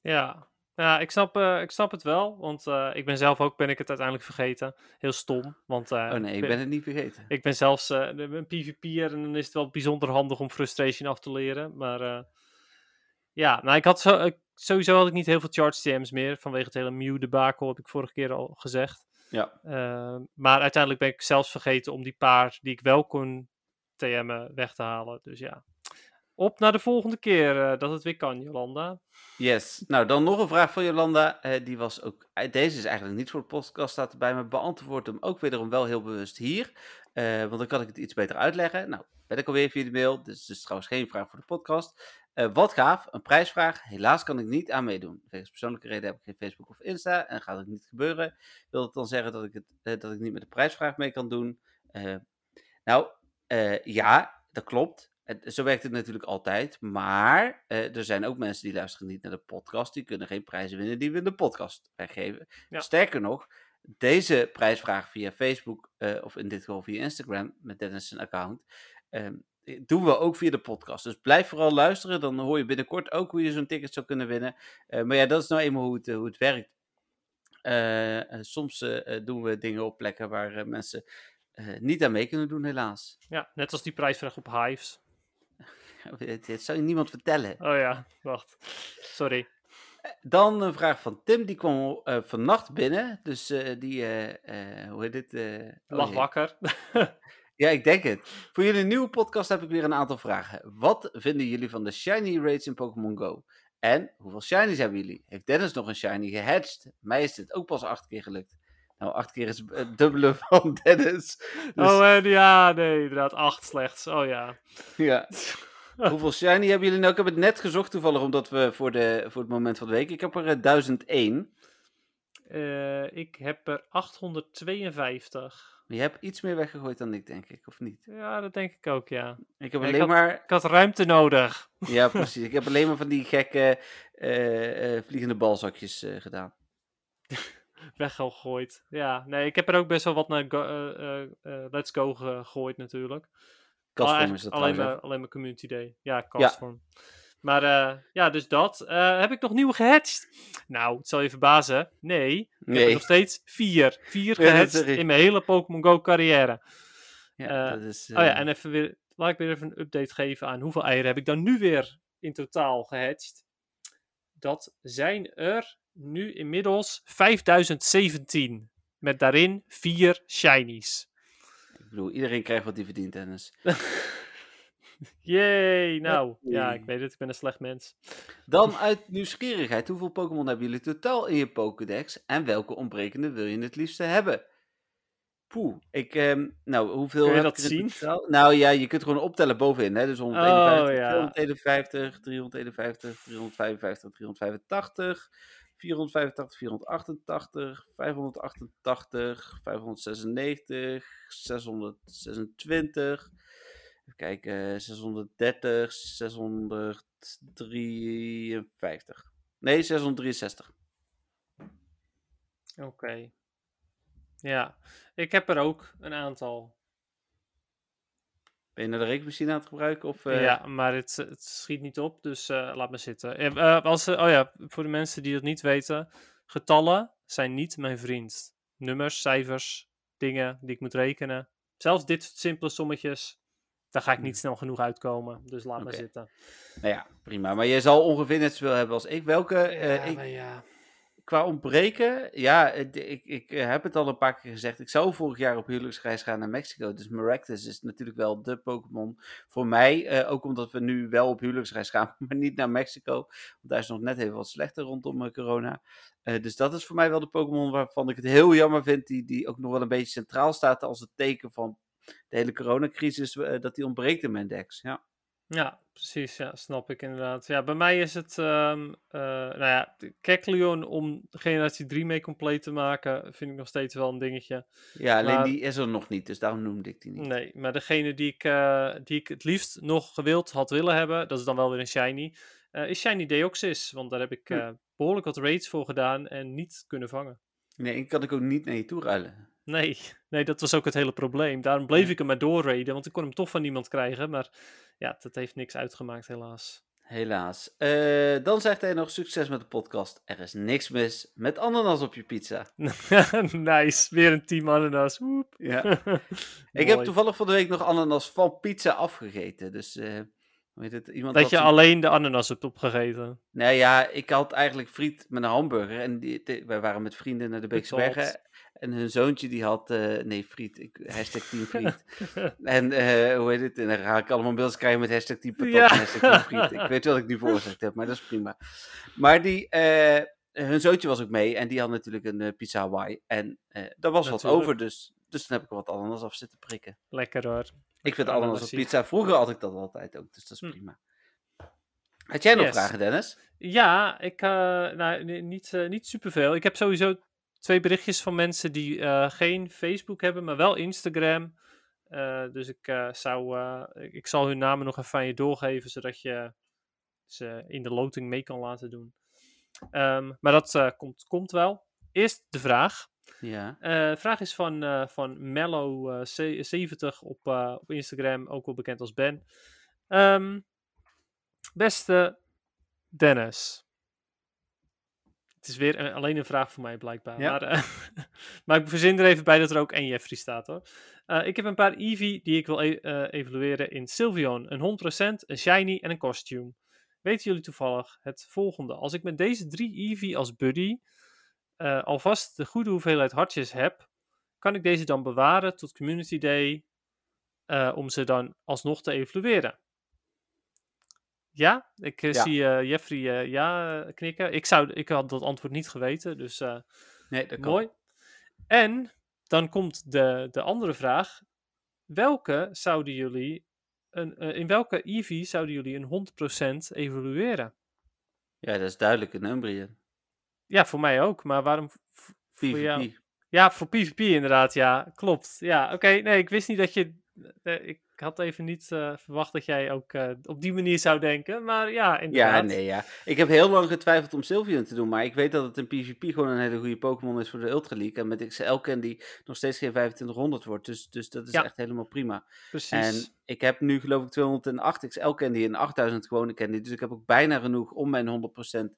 Ja, ja ik, snap, uh, ik snap het wel, want uh, ik ben zelf ook, ben ik het uiteindelijk vergeten. Heel stom, want... Uh, oh nee, ik ben, ben, het niet vergeten. Ik ben zelfs een PvP'er en dan is het wel bijzonder handig om Frustration af te leren, maar... ja, nou ik had zo... Ik, sowieso had ik niet heel veel charge TM's meer. Vanwege het hele Mew debakel, heb ik vorige keer al gezegd. Ja. Uh, maar uiteindelijk ben ik zelfs vergeten om die paar die ik wel kon TM'en weg te halen. Dus ja. Op naar de volgende keer uh, dat het weer kan, Jolanda. Yes. Nou, dan nog een vraag van Jolanda. Uh, die was ook. Deze is eigenlijk niet voor de podcast, staat erbij, maar beantwoord hem ook wederom wel heel bewust hier. Want dan kan ik het iets beter uitleggen. Nou, ben ik alweer via de mail. Dus het is trouwens geen vraag voor de podcast. Uh, wat gaaf, een prijsvraag. Helaas kan ik niet aan meedoen. Wegens persoonlijke reden heb ik geen Facebook of Insta en gaat het niet gebeuren. Wil het dan zeggen dat ik, het, uh, dat ik niet met de prijsvraag mee kan doen? Nou, ja, dat klopt. Zo werkt het natuurlijk altijd. Maar er zijn ook mensen die luisteren niet naar de podcast. Die kunnen geen prijzen winnen die we in de podcast weggeven. Ja. Sterker nog, deze prijsvraag via Facebook, of in dit geval via Instagram, met Dennis' account doen we ook via de podcast. Dus blijf vooral luisteren. Dan hoor je binnenkort ook hoe je zo'n ticket zou kunnen winnen. Eh, maar ja, dat is nou eenmaal hoe het, hoe het werkt. Eh, eh, soms eh, doen we dingen op plekken waar eh, mensen eh, niet aan mee kunnen doen, helaas. Ja, net als die prijsvraag op Hives. Dit zou je niemand vertellen. Oh ja, wacht. Sorry. Dan een vraag van Tim, die kwam eh, vannacht binnen. Dus eh, die, eh, hoe heet dit? oh Lag wakker. Ja, ik denk het. Voor jullie nieuwe podcast heb ik weer een aantal vragen. Wat vinden jullie van de shiny rates in Pokémon Go? En hoeveel shinies hebben jullie? Heeft Dennis nog een shiny gehatcht? Mij is dit ook pas acht keer gelukt. Nou, acht keer is het dubbele van Dennis. Dus, Oh, en ja, nee, inderdaad. Acht slechts. Oh ja. ja. Hoeveel shiny hebben jullie nou? Ik heb het net gezocht toevallig, omdat we voor, de, voor het moment van de week. Ik heb er eh, 1001. Eh, ik heb er 852. Je hebt iets meer weggegooid dan ik, denk ik, of niet? Ja, dat denk ik ook, ja. Ik heb ik alleen had- maar Ik had ruimte nodig. Ja, precies. Ik heb alleen maar van die gekke eh, eh, vliegende balzakjes eh, gedaan. Weggegooid. Ja, nee, ik heb er ook best wel wat naar go- eh, eh, eh, Let's Go gegooid natuurlijk. Kastvorm Oh, is dat alleen, maar, alleen maar Community Day. Ja, castform. Maar eh, ja, dus dat. Eh, heb ik nog nieuw gehatcht? Nou, het zal je verbazen. Nee, ik heb Nee. nog steeds vier. Vier gehatcht in mijn hele Pokémon Go carrière. Ja, eh, dat is, Oh ja, en even weer, laat ik weer even een update geven aan hoeveel eieren heb ik dan nu weer in totaal gehatcht. Dat zijn er nu inmiddels 5017. Met daarin vier shinies. Ik bedoel, iedereen krijgt wat hij verdient, Dennis. Yay, nou. Ja, ik weet het, ik ben een slecht mens. Dan uit nieuwsgierigheid, hoeveel Pokémon hebben jullie totaal in je Pokédex? En welke ontbrekende wil je het liefste hebben? Poeh, ik, ehm, nou, hoeveel Kun je heb dat zien? totaal? Nou ja, je kunt gewoon optellen bovenin, hè. Dus 151, Oh, ja. 251, 351, 355, 385, 485, 488, 588, 596, 626, even kijken, 630, 653, nee, 663. Oké. Ja, ik heb er ook een aantal. Ben je naar de rekenmachine aan het gebruiken? Of, eh, Ja, maar het, het schiet niet op, dus eh, laat me zitten. Eh, als, oh ja, voor de mensen die dat niet weten. Getallen zijn niet mijn vriend. Nummers, cijfers, dingen die ik moet rekenen. Zelfs dit soort simpele sommetjes, daar ga ik niet Hmm. snel genoeg uitkomen. Dus laat Oké. me zitten. Nou ja, prima. Maar je zal ongeveer net zoveel hebben als ik. Welke? eh, ja, ik, maar ja. Qua ontbreken, ja, ik, ik eh, heb het al een paar keer gezegd. Ik zou vorig jaar op huwelijksreis gaan naar Mexico. Dus Maractus is natuurlijk wel de Pokémon voor mij. eh, ook omdat we nu wel op huwelijksreis gaan, maar niet naar Mexico. Want daar is nog net even wat slechter rondom eh, corona. Dus dat is voor mij wel de Pokémon waarvan ik het heel jammer vind. Die, die ook nog wel een beetje centraal staat als het teken van de hele coronacrisis. dat die ontbreekt in mijn decks. Ja. Ja, precies. Ja, snap ik inderdaad. Ja, bij mij is het, ehm eh, nou ja, de Kecleon om generatie 3 mee compleet te maken, vind ik nog steeds wel een dingetje. Ja, alleen Maar- die is er nog niet, dus daarom noemde ik die niet. Nee, maar degene die ik, eh, die ik het liefst nog gewild had willen hebben, dat is dan wel weer een shiny, eh, is Shiny Deoxys. Want daar heb ik Hm. eh, behoorlijk wat raids voor gedaan en niet kunnen vangen. Nee, die kan ik ook niet naar je toe ruilen. Nee, nee, dat was ook het hele probleem. Daarom bleef Ja. ik hem maar doorraiden, want ik kon hem toch van niemand krijgen. Maar ja, dat heeft niks uitgemaakt helaas. Helaas. Eh, dan zegt hij nog succes met de podcast. Er is niks mis met ananas op je pizza. nice, weer een team ananas. Woep. Ja. ik heb toevallig van de week nog ananas van pizza afgegeten. Dus, eh hoe heet het? Iemand Dat je alleen de ananas hebt opgegeten. Nou ja, ik had eigenlijk friet met een hamburger. En die, die- wij waren met vrienden naar de Beekse. Bergen. En hun zoontje die had, eh, nee, friet. Ik, hashtag team friet. en eh, hoe heet het? En dan ga ik allemaal beelden krijgen met hashtag team patat Ja. en hashtag team friet. Ik weet wat ik nu veroorzaakt heb, maar dat is prima. Maar die, eh, hun zoontje was ook mee. En die had natuurlijk een pizza Hawaii. En daar was wat over, dus, dus toen heb ik er wat ananas af zitten prikken. Lekker hoor. Ik vind ananas op pizza. Vroeger had ik dat altijd ook, dus dat is Hm. prima. Had jij nog Yes. vragen, Dennis? Ja, ik, nou, ni- niet, eh, niet superveel. Ik heb sowieso twee berichtjes van mensen die eh, geen Facebook hebben, maar wel Instagram. Eh, dus ik, eh, zou, ik- zal hun namen nog even aan je doorgeven, zodat je ze in de loting mee kan laten doen. Ehm, maar dat komt, komt wel. Eerst de vraag. Ja. De vraag is van, van Mello70 op, op Instagram, ook wel bekend als Ben. Ehm, beste Dennis. Het is weer een- alleen een vraag voor mij blijkbaar. Ja. Maar, eh, maar ik verzin er even bij dat er ook één Jeffrey staat hoor. Eh, ik heb een paar Eevee die ik wil e- eh, evalueren in Sylveon. Een 100%, een Shiny en een Costume. Weten jullie toevallig het volgende? Als ik met deze drie Eevee als buddy alvast de goede hoeveelheid hartjes heb, kan ik deze dan bewaren tot Community Day om ze dan alsnog te evalueren. Ja, ik eh, Ja. zie eh, Jeffrey eh, ja knikken. Ik, zou, ik had dat antwoord niet geweten, dus Nee, dat kan. mooi. En dan komt de, de andere vraag. Welke zouden jullie, een, in welke EV zouden jullie een 100% evalueren? Ja, dat is duidelijk een Umbreon. Ja, voor mij ook, maar waarom voor jou? PvP. Ja, voor PvP inderdaad, ja. Klopt. Ja, oké. Nee, ik wist niet dat je... eh, ik had even niet eh, verwacht dat jij ook eh, op die manier zou denken. Maar ja, Ja, inderdaad. nee, ja. Ik heb heel lang getwijfeld om Sylveon te doen, maar ik weet dat het in PvP gewoon een hele goede Pokémon is voor de Ultra League. En met XL Candy nog steeds geen 2500 wordt, dus, dus dat is Ja. echt helemaal prima. Precies. En ik heb nu geloof ik 208 XL Candy en 8000 gewone Candy, dus ik heb ook bijna genoeg om mijn 100%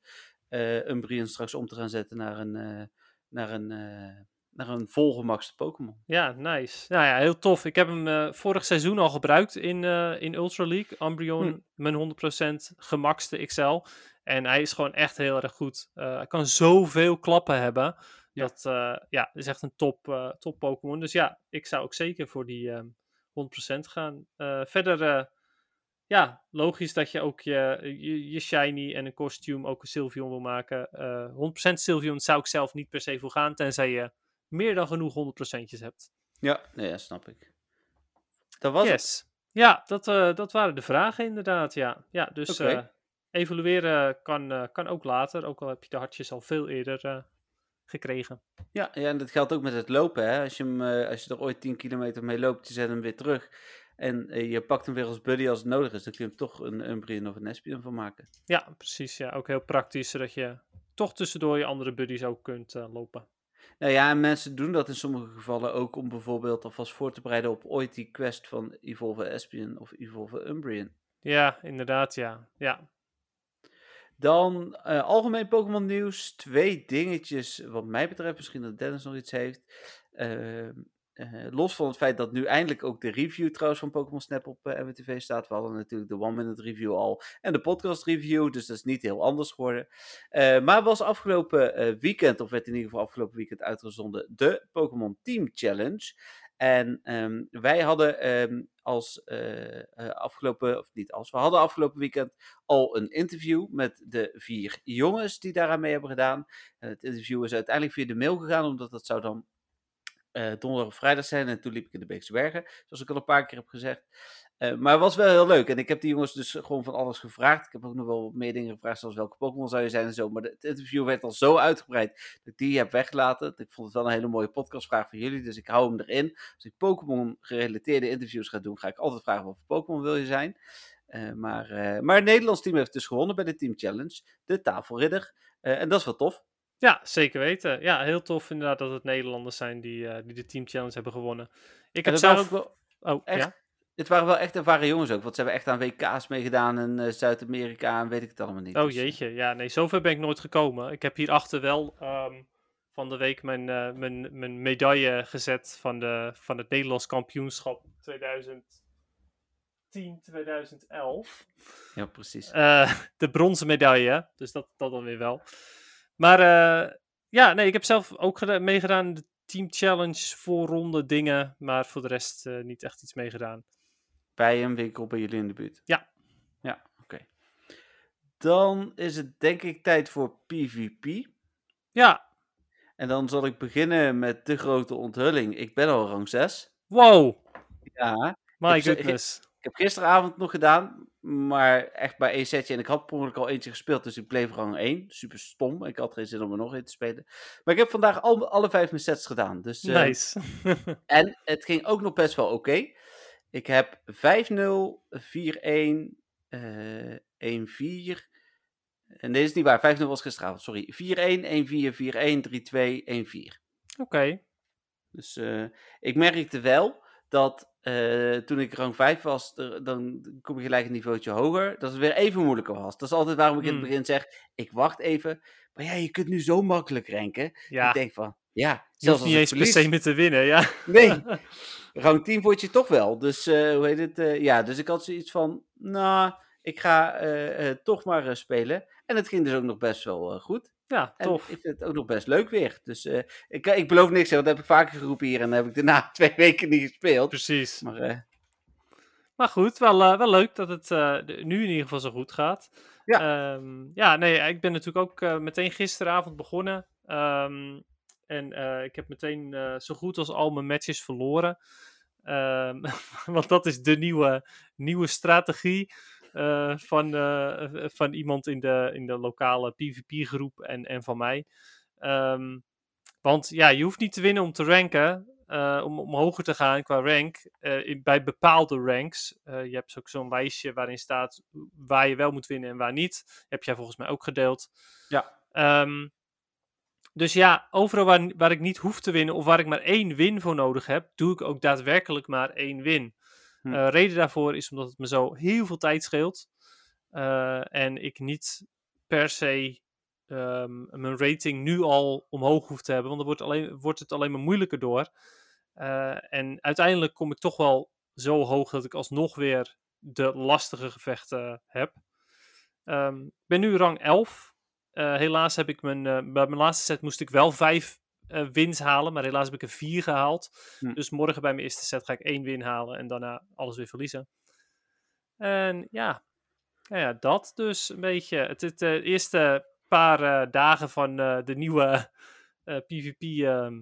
eh Umbreon straks om te gaan zetten naar een, eh, naar een, naar een volgemaxte Pokémon. Ja, nice. Nou ja, heel tof. Ik heb hem eh, vorig seizoen al gebruikt in, eh, in Ultra League. Umbreon, Hm. mijn 100% gemaxte XL. En hij is gewoon echt heel erg goed. Eh, hij kan zoveel klappen hebben. Ja. Dat ja, is echt een top, top Pokémon. Dus ja, ik zou ook zeker voor die ehm 100% gaan. Eh, verder, ja, logisch dat je ook je, je, je shiny en een kostuum ook een Sylveon wil maken. Eh 100% Sylveon zou ik zelf niet per se voor gaan, tenzij je meer dan genoeg 100%'jes hebt. Ja, nee, ja, snap ik. Dat was het. yes. Ja, dat, eh, dat waren de vragen inderdaad, ja. Ja, dus Oké. eh, evalueren kan, eh, kan ook later, ook al heb je de hartjes al veel eerder gekregen. Ja, ja, en dat geldt ook met het lopen. Hè? Als, je hem, als je er ooit 10 kilometer mee loopt, je zet hem weer terug. En je pakt hem weer als buddy als het nodig is. Dan kun je hem toch een Umbreon of een Espion van maken. Ja, precies. Ja, ook heel praktisch, zodat je toch tussendoor je andere buddies ook kunt lopen. Nou ja, en mensen doen dat in sommige gevallen ook om bijvoorbeeld alvast voor te bereiden op ooit die quest van Evolve Espion of Evolve Umbreon. Ja, inderdaad, ja. Ja, Dan eh, algemeen Pokémon nieuws. Twee dingetjes wat mij betreft. Misschien dat Dennis nog iets heeft. Ehm, eh, los van het feit dat nu eindelijk ook de review trouwens van Pokémon Snap op eh, MWTV staat. We hadden natuurlijk de One Minute Review al en de podcast review. Dus dat is niet heel anders geworden. Eh, maar was afgelopen weekend, of werd in ieder geval afgelopen weekend uitgezonden, de Pokémon Team Challenge. En ehm, wij hadden ehm, als afgelopen, of niet als, we hadden afgelopen weekend al een interview met de vier jongens die daaraan mee hebben gedaan. En het interview is uiteindelijk via de mail gegaan, omdat dat zou dan eh, donderdag of vrijdag zijn. En toen liep ik in de Beekse Bergen, zoals ik al een paar keer heb gezegd. Eh, maar het was wel heel leuk. En ik heb die jongens dus gewoon van alles gevraagd. Ik heb ook nog wel meer dingen gevraagd, zoals welke Pokémon zou je zijn en zo. Maar het interview werd al zo uitgebreid dat ik die heb weggelaten. Ik vond het wel een hele mooie podcastvraag van jullie, dus ik hou hem erin. Als ik Pokémon gerelateerde interviews ga doen, ga ik altijd vragen wat voor Pokémon wil je zijn. Eh, maar, maar het Nederlands team heeft dus gewonnen bij de Team Challenge, de tafelridder. En dat is wel tof. Ja, zeker weten. Ja, heel tof inderdaad dat het Nederlanders zijn die, eh, die de Team Challenge hebben gewonnen. Ik heb zelf... ook wel, Oh, echt ja? het waren wel echt ervaren jongens ook, want ze hebben echt aan WK's meegedaan in eh, Zuid-Amerika en weet ik het allemaal niet. Oh Dus, eh, jeetje, ja, nee, zover ben ik nooit gekomen. Ik heb hierachter wel ehm, van de week mijn, mijn, mijn medaille gezet van, de, van het Nederlands kampioenschap 2010, 2011. ja, precies. De bronzen medaille, dus dat, dat dan weer wel. Maar eh, ja, nee, ik heb zelf ook geda- meegedaan in de Team Challenge voorronde dingen, maar voor de rest eh, niet echt iets meegedaan. Bij een winkel bij jullie in de buurt. Ja. Ja, oké. Dan is het denk ik tijd voor PvP. Ja, En dan zal ik beginnen met de grote onthulling. Ik ben al rang 6. wow, Ja. my goodness. Ik heb gisteravond nog gedaan, maar echt bij één setje. En ik had per al eentje gespeeld, dus ik bleef rang 1. Super stom. Ik had geen zin om er nog in te spelen. Maar ik heb vandaag al, alle vijf mijn sets gedaan. Dus, eh, Nice. En het ging ook nog best wel oké. Ik heb 5-0, 4-1, eh 1-4. En deze is niet waar, 5-0 was gisteravond, sorry. 4-1, 1-4, 4-1, 3-2, 1-4. Oké. Dus eh, ik merkte wel dat eh, toen ik rang 5 was, er- dan kom je gelijk een niveautje hoger, dat het weer even moeilijker was. Dat is altijd waarom ik in het Hmm. begin zeg, ik wacht even. Maar ja, je kunt nu zo makkelijk ranken. Ja, Ik denk van, ja, zelfs niet eens per se meer te winnen, ja. Nee, rang 10 word je toch wel. Dus eh, hoe heet het? eh, ja, dus ik had zoiets van, nou, ik ga toch maar spelen. En het ging dus ook nog best wel goed. Ja, En tof. ik vind het ook nog best leuk weer. Dus eh, ik, ik beloof niks, hè, want dat heb ik vaker geroepen hier. En dan heb ik daarna twee weken niet gespeeld. Precies. Maar eh, Maar goed, wel, eh, wel leuk dat het eh, nu in ieder geval zo goed gaat. Ja. Ehm, ja, nee, ik ben natuurlijk ook eh, meteen gisteravond begonnen. Ehm, en eh, ik heb meteen eh, zo goed als al mijn matches verloren. Ehm, want dat is de nieuwe, nieuwe strategie eh, van, eh, van iemand in de, in de lokale PvP-groep en, en van mij. Ehm, want ja, je hoeft niet te winnen om te ranken, eh, om, om hoger te gaan qua rank. eh, in, bij bepaalde ranks. Eh, je hebt ook zo'n lijstje waarin staat waar je wel moet winnen en waar niet. Heb jij volgens mij ook gedeeld. Ja. Ehm, dus ja, overal waar, waar ik niet hoef te winnen of waar ik maar één win voor nodig heb, doe ik ook daadwerkelijk maar één win. Hm. Eh, reden daarvoor is omdat het me zo heel veel tijd scheelt. Eh, en ik niet per se ehm, mijn rating nu al omhoog hoef te hebben, want dan wordt, alleen, wordt het alleen maar moeilijker door. Eh, en uiteindelijk kom ik toch wel zo hoog dat ik alsnog weer de lastige gevechten heb. Ehm, ik ben nu rang 11. Eh, helaas heb ik mijn, bij mijn laatste set moest ik wel vijf eh, wins halen, maar helaas heb ik er vier gehaald. Hm. Dus morgen bij mijn eerste set ga ik één win halen en daarna alles weer verliezen. En ja, nou ja dat dus een beetje. Het, het eh, eerste paar eh, dagen van de nieuwe PvP, ehm,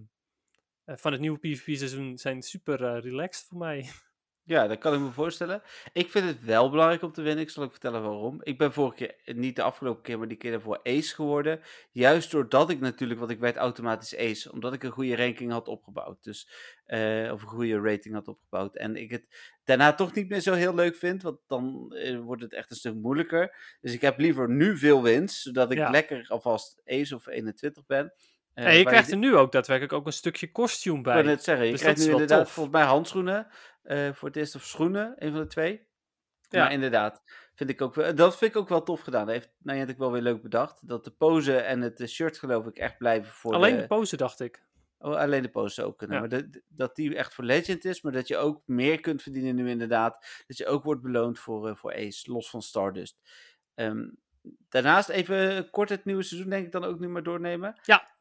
eh, van het nieuwe PvP-seizoen zijn super relaxed voor mij. ja, dat kan ik me voorstellen. Ik vind het wel belangrijk om te winnen. Ik zal ook vertellen waarom. Ik ben vorige keer, niet de afgelopen keer, maar die keer daarvoor ace geworden. Juist doordat ik natuurlijk, want ik werd automatisch ace. Omdat ik een goede ranking had opgebouwd. Dus, eh, of een goede rating had opgebouwd. En ik het daarna toch niet meer zo heel leuk vind. Want dan eh, wordt het echt een stuk moeilijker. Dus ik heb liever nu veel wins. Zodat ik Ja. lekker alvast ace of 21 ben. Eh, en je waar krijgt er nu ook daadwerkelijk ook een stukje kostuum ik bij. wil net zeggen, je Dus krijgt nu inderdaad tof. volgens mij handschoenen. Eh, voor het eerst of schoenen, een van de twee. Ja. Maar inderdaad, vind ik ook wel, dat vind ik ook wel tof gedaan. Dat heeft Niantic wel weer leuk bedacht. Dat de pose en het eh, shirt geloof ik echt blijven voor Alleen de... de pose, dacht ik. Oh, alleen de pose ook kunnen. Ja. Maar dat, dat die echt voor Legend is, maar dat je ook meer kunt verdienen nu inderdaad. Dat je ook wordt beloond voor, eh, voor Ace, los van Stardust. Ehm, daarnaast even kort het nieuwe seizoen denk ik dan ook nu maar doornemen. Ja.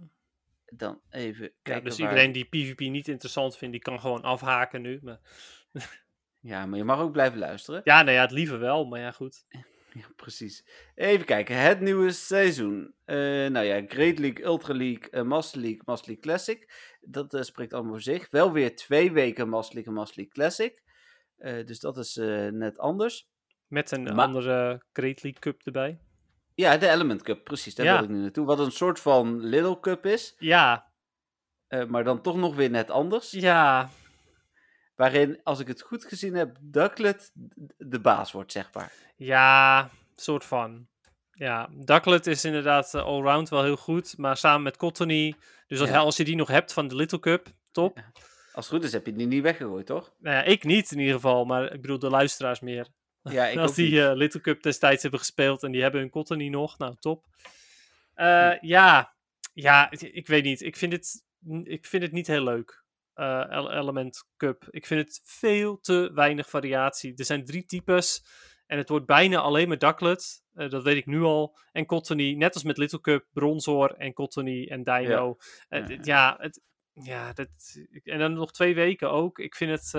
Dan even Ja, kijken dus waar- iedereen die PvP niet interessant vindt, die kan gewoon afhaken nu. Maar... Ja, maar je mag ook blijven luisteren. Ja, nou ja, het liever wel, maar ja, goed. Ja, precies. Even kijken, het nieuwe seizoen. Eh, nou ja, Great League, Ultra League, eh, Master League, Master League Classic. Dat eh, spreekt allemaal voor zich. Wel weer twee weken Master League en Master League Classic. Dus dat is net anders. Met een Maar- andere Great League Cup erbij. Ja, de Element Cup, precies. Daar Ja. wil ik nu naartoe. Wat een soort van Little Cup is. Ja, eh, maar dan toch nog weer net anders. ja, Waarin, als ik het goed gezien heb, Ducklet de baas wordt, zeg maar. ja, soort van. Ja, Ducklet is inderdaad eh, allround wel heel goed, maar samen met Cottony. Dus als, Ja. als je die nog hebt van de Little Cup, top. Als het goed is, heb je die niet weggegooid, toch? Nou ja, ik niet in ieder geval, maar ik bedoel de luisteraars meer. Ja, ik als die eh, Little Cup destijds hebben gespeeld en die hebben hun Cottony nog, nou top. Eh, ja, ja, ik, ik weet niet. Ik vind het, ik vind het niet heel leuk. eh, El- Element Cup. Ik vind het veel te weinig variatie. Er zijn drie types en het wordt bijna alleen maar Ducklet. Eh, dat weet ik nu al. En Cottony, net als met Little Cup, Bronzor en Cottony en Dino. Ja, ja. het, ja dat, en dan nog twee weken ook. Ik vind het,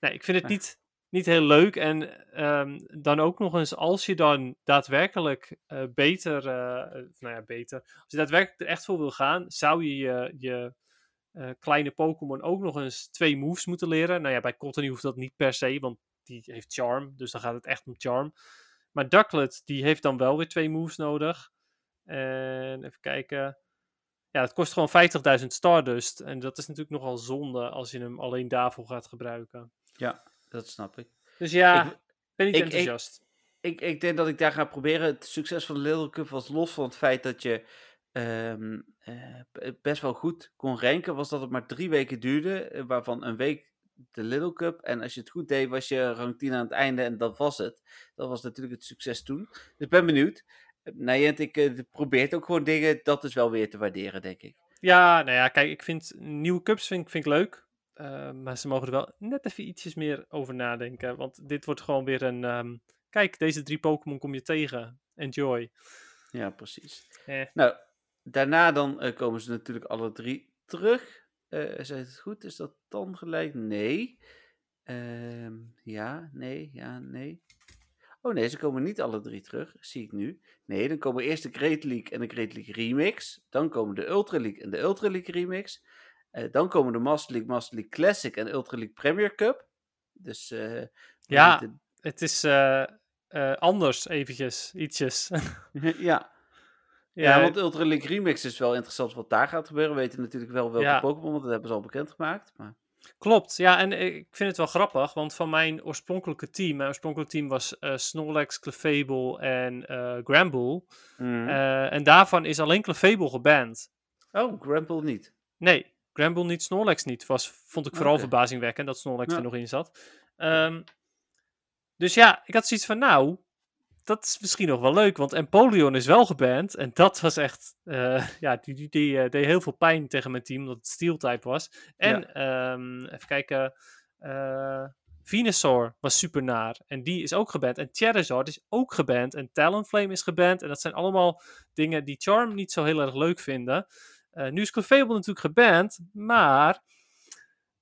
nee, ik vind het Ja. niet, niet heel leuk. En ehm, dan ook nog eens, als je dan daadwerkelijk eh, beter, eh, nou ja, beter, als je daadwerkelijk er echt voor wil gaan, zou je je, je eh, kleine Pokémon ook nog eens twee moves moeten leren. Nou ja, bij Cottony hoeft dat niet per se, want die heeft Charm, dus dan gaat het echt om Charm. Maar Ducklet, die heeft dan wel weer twee moves nodig. En even kijken. Ja, het kost gewoon 50.000 Stardust. En dat is natuurlijk nogal zonde als je hem alleen daarvoor gaat gebruiken. Dat snap ik. Dus ja, Ik- ik ben niet ik- ik- enthousiast. Ik, ik denk dat ik daar ga proberen. Het succes van de Little Cup was los van het feit dat je ehm, eh, best wel goed kon ranken, was dat het maar drie weken duurde, eh, waarvan een week de Little Cup. En als je het goed deed, was je rang 10 aan het einde en dat was het. Dat was natuurlijk het succes toen. Dus ik ben benieuwd. Eh, Niantic eh, probeert ook gewoon dingen, dat is wel weer te waarderen, denk ik. Ja, nou ja, kijk, ik vind nieuwe cups vind, ik- vind ik leuk. Eh, maar ze mogen er wel net even ietsjes meer over nadenken. Want dit wordt gewoon weer een... ehm, kijk, deze drie Pokémon kom je tegen. Enjoy. Ja, precies. Eh. Nou, daarna dan eh, komen ze natuurlijk alle drie terug. Eh zei het goed? Is dat dan gelijk? Nee. Ehm, ja, nee, ja, nee. Oh nee, ze komen niet alle drie terug, zie ik nu. Nee, dan komen eerst de Great League en de Great League Remix. Dan komen de Ultra League en de Ultra League Remix. Eh, dan komen de Master League, Master League Classic en Ultra League Premier Cup. Dus eh, Ja. Het is eh, anders eventjes, ietsjes. ja. Ja, want Ultra League Remix is wel interessant wat daar gaat gebeuren. We weten natuurlijk wel welke Ja. Pokémon, want dat hebben ze al bekendgemaakt. Maar... Klopt, ja, en ik vind het wel grappig, want van mijn oorspronkelijke team, mijn oorspronkelijke team was eh Snorlax, Clefable en eh Granbull. Mhm. En daarvan is alleen Clefable geband. oh, Grample niet. Nee, Granbull niet, Snorlax niet. Was, vond ik vooral verbazingwekkend dat Snorlax Ja. er nog in zat. Ehm, dus ja, ik had zoiets van, nou, dat is misschien nog wel leuk, want Empoleon is wel geband. En dat was echt, eh, ja, die, die, die eh, deed heel veel pijn tegen mijn team, omdat het Steel-type was. En, ehm, even kijken, eh Venusaur was super naar. En die is ook geband. En Charizard is ook geband. En Talonflame is geband. En dat zijn allemaal dingen die Charm niet zo heel erg leuk vinden. Eh, nu is Clefable natuurlijk geband, maar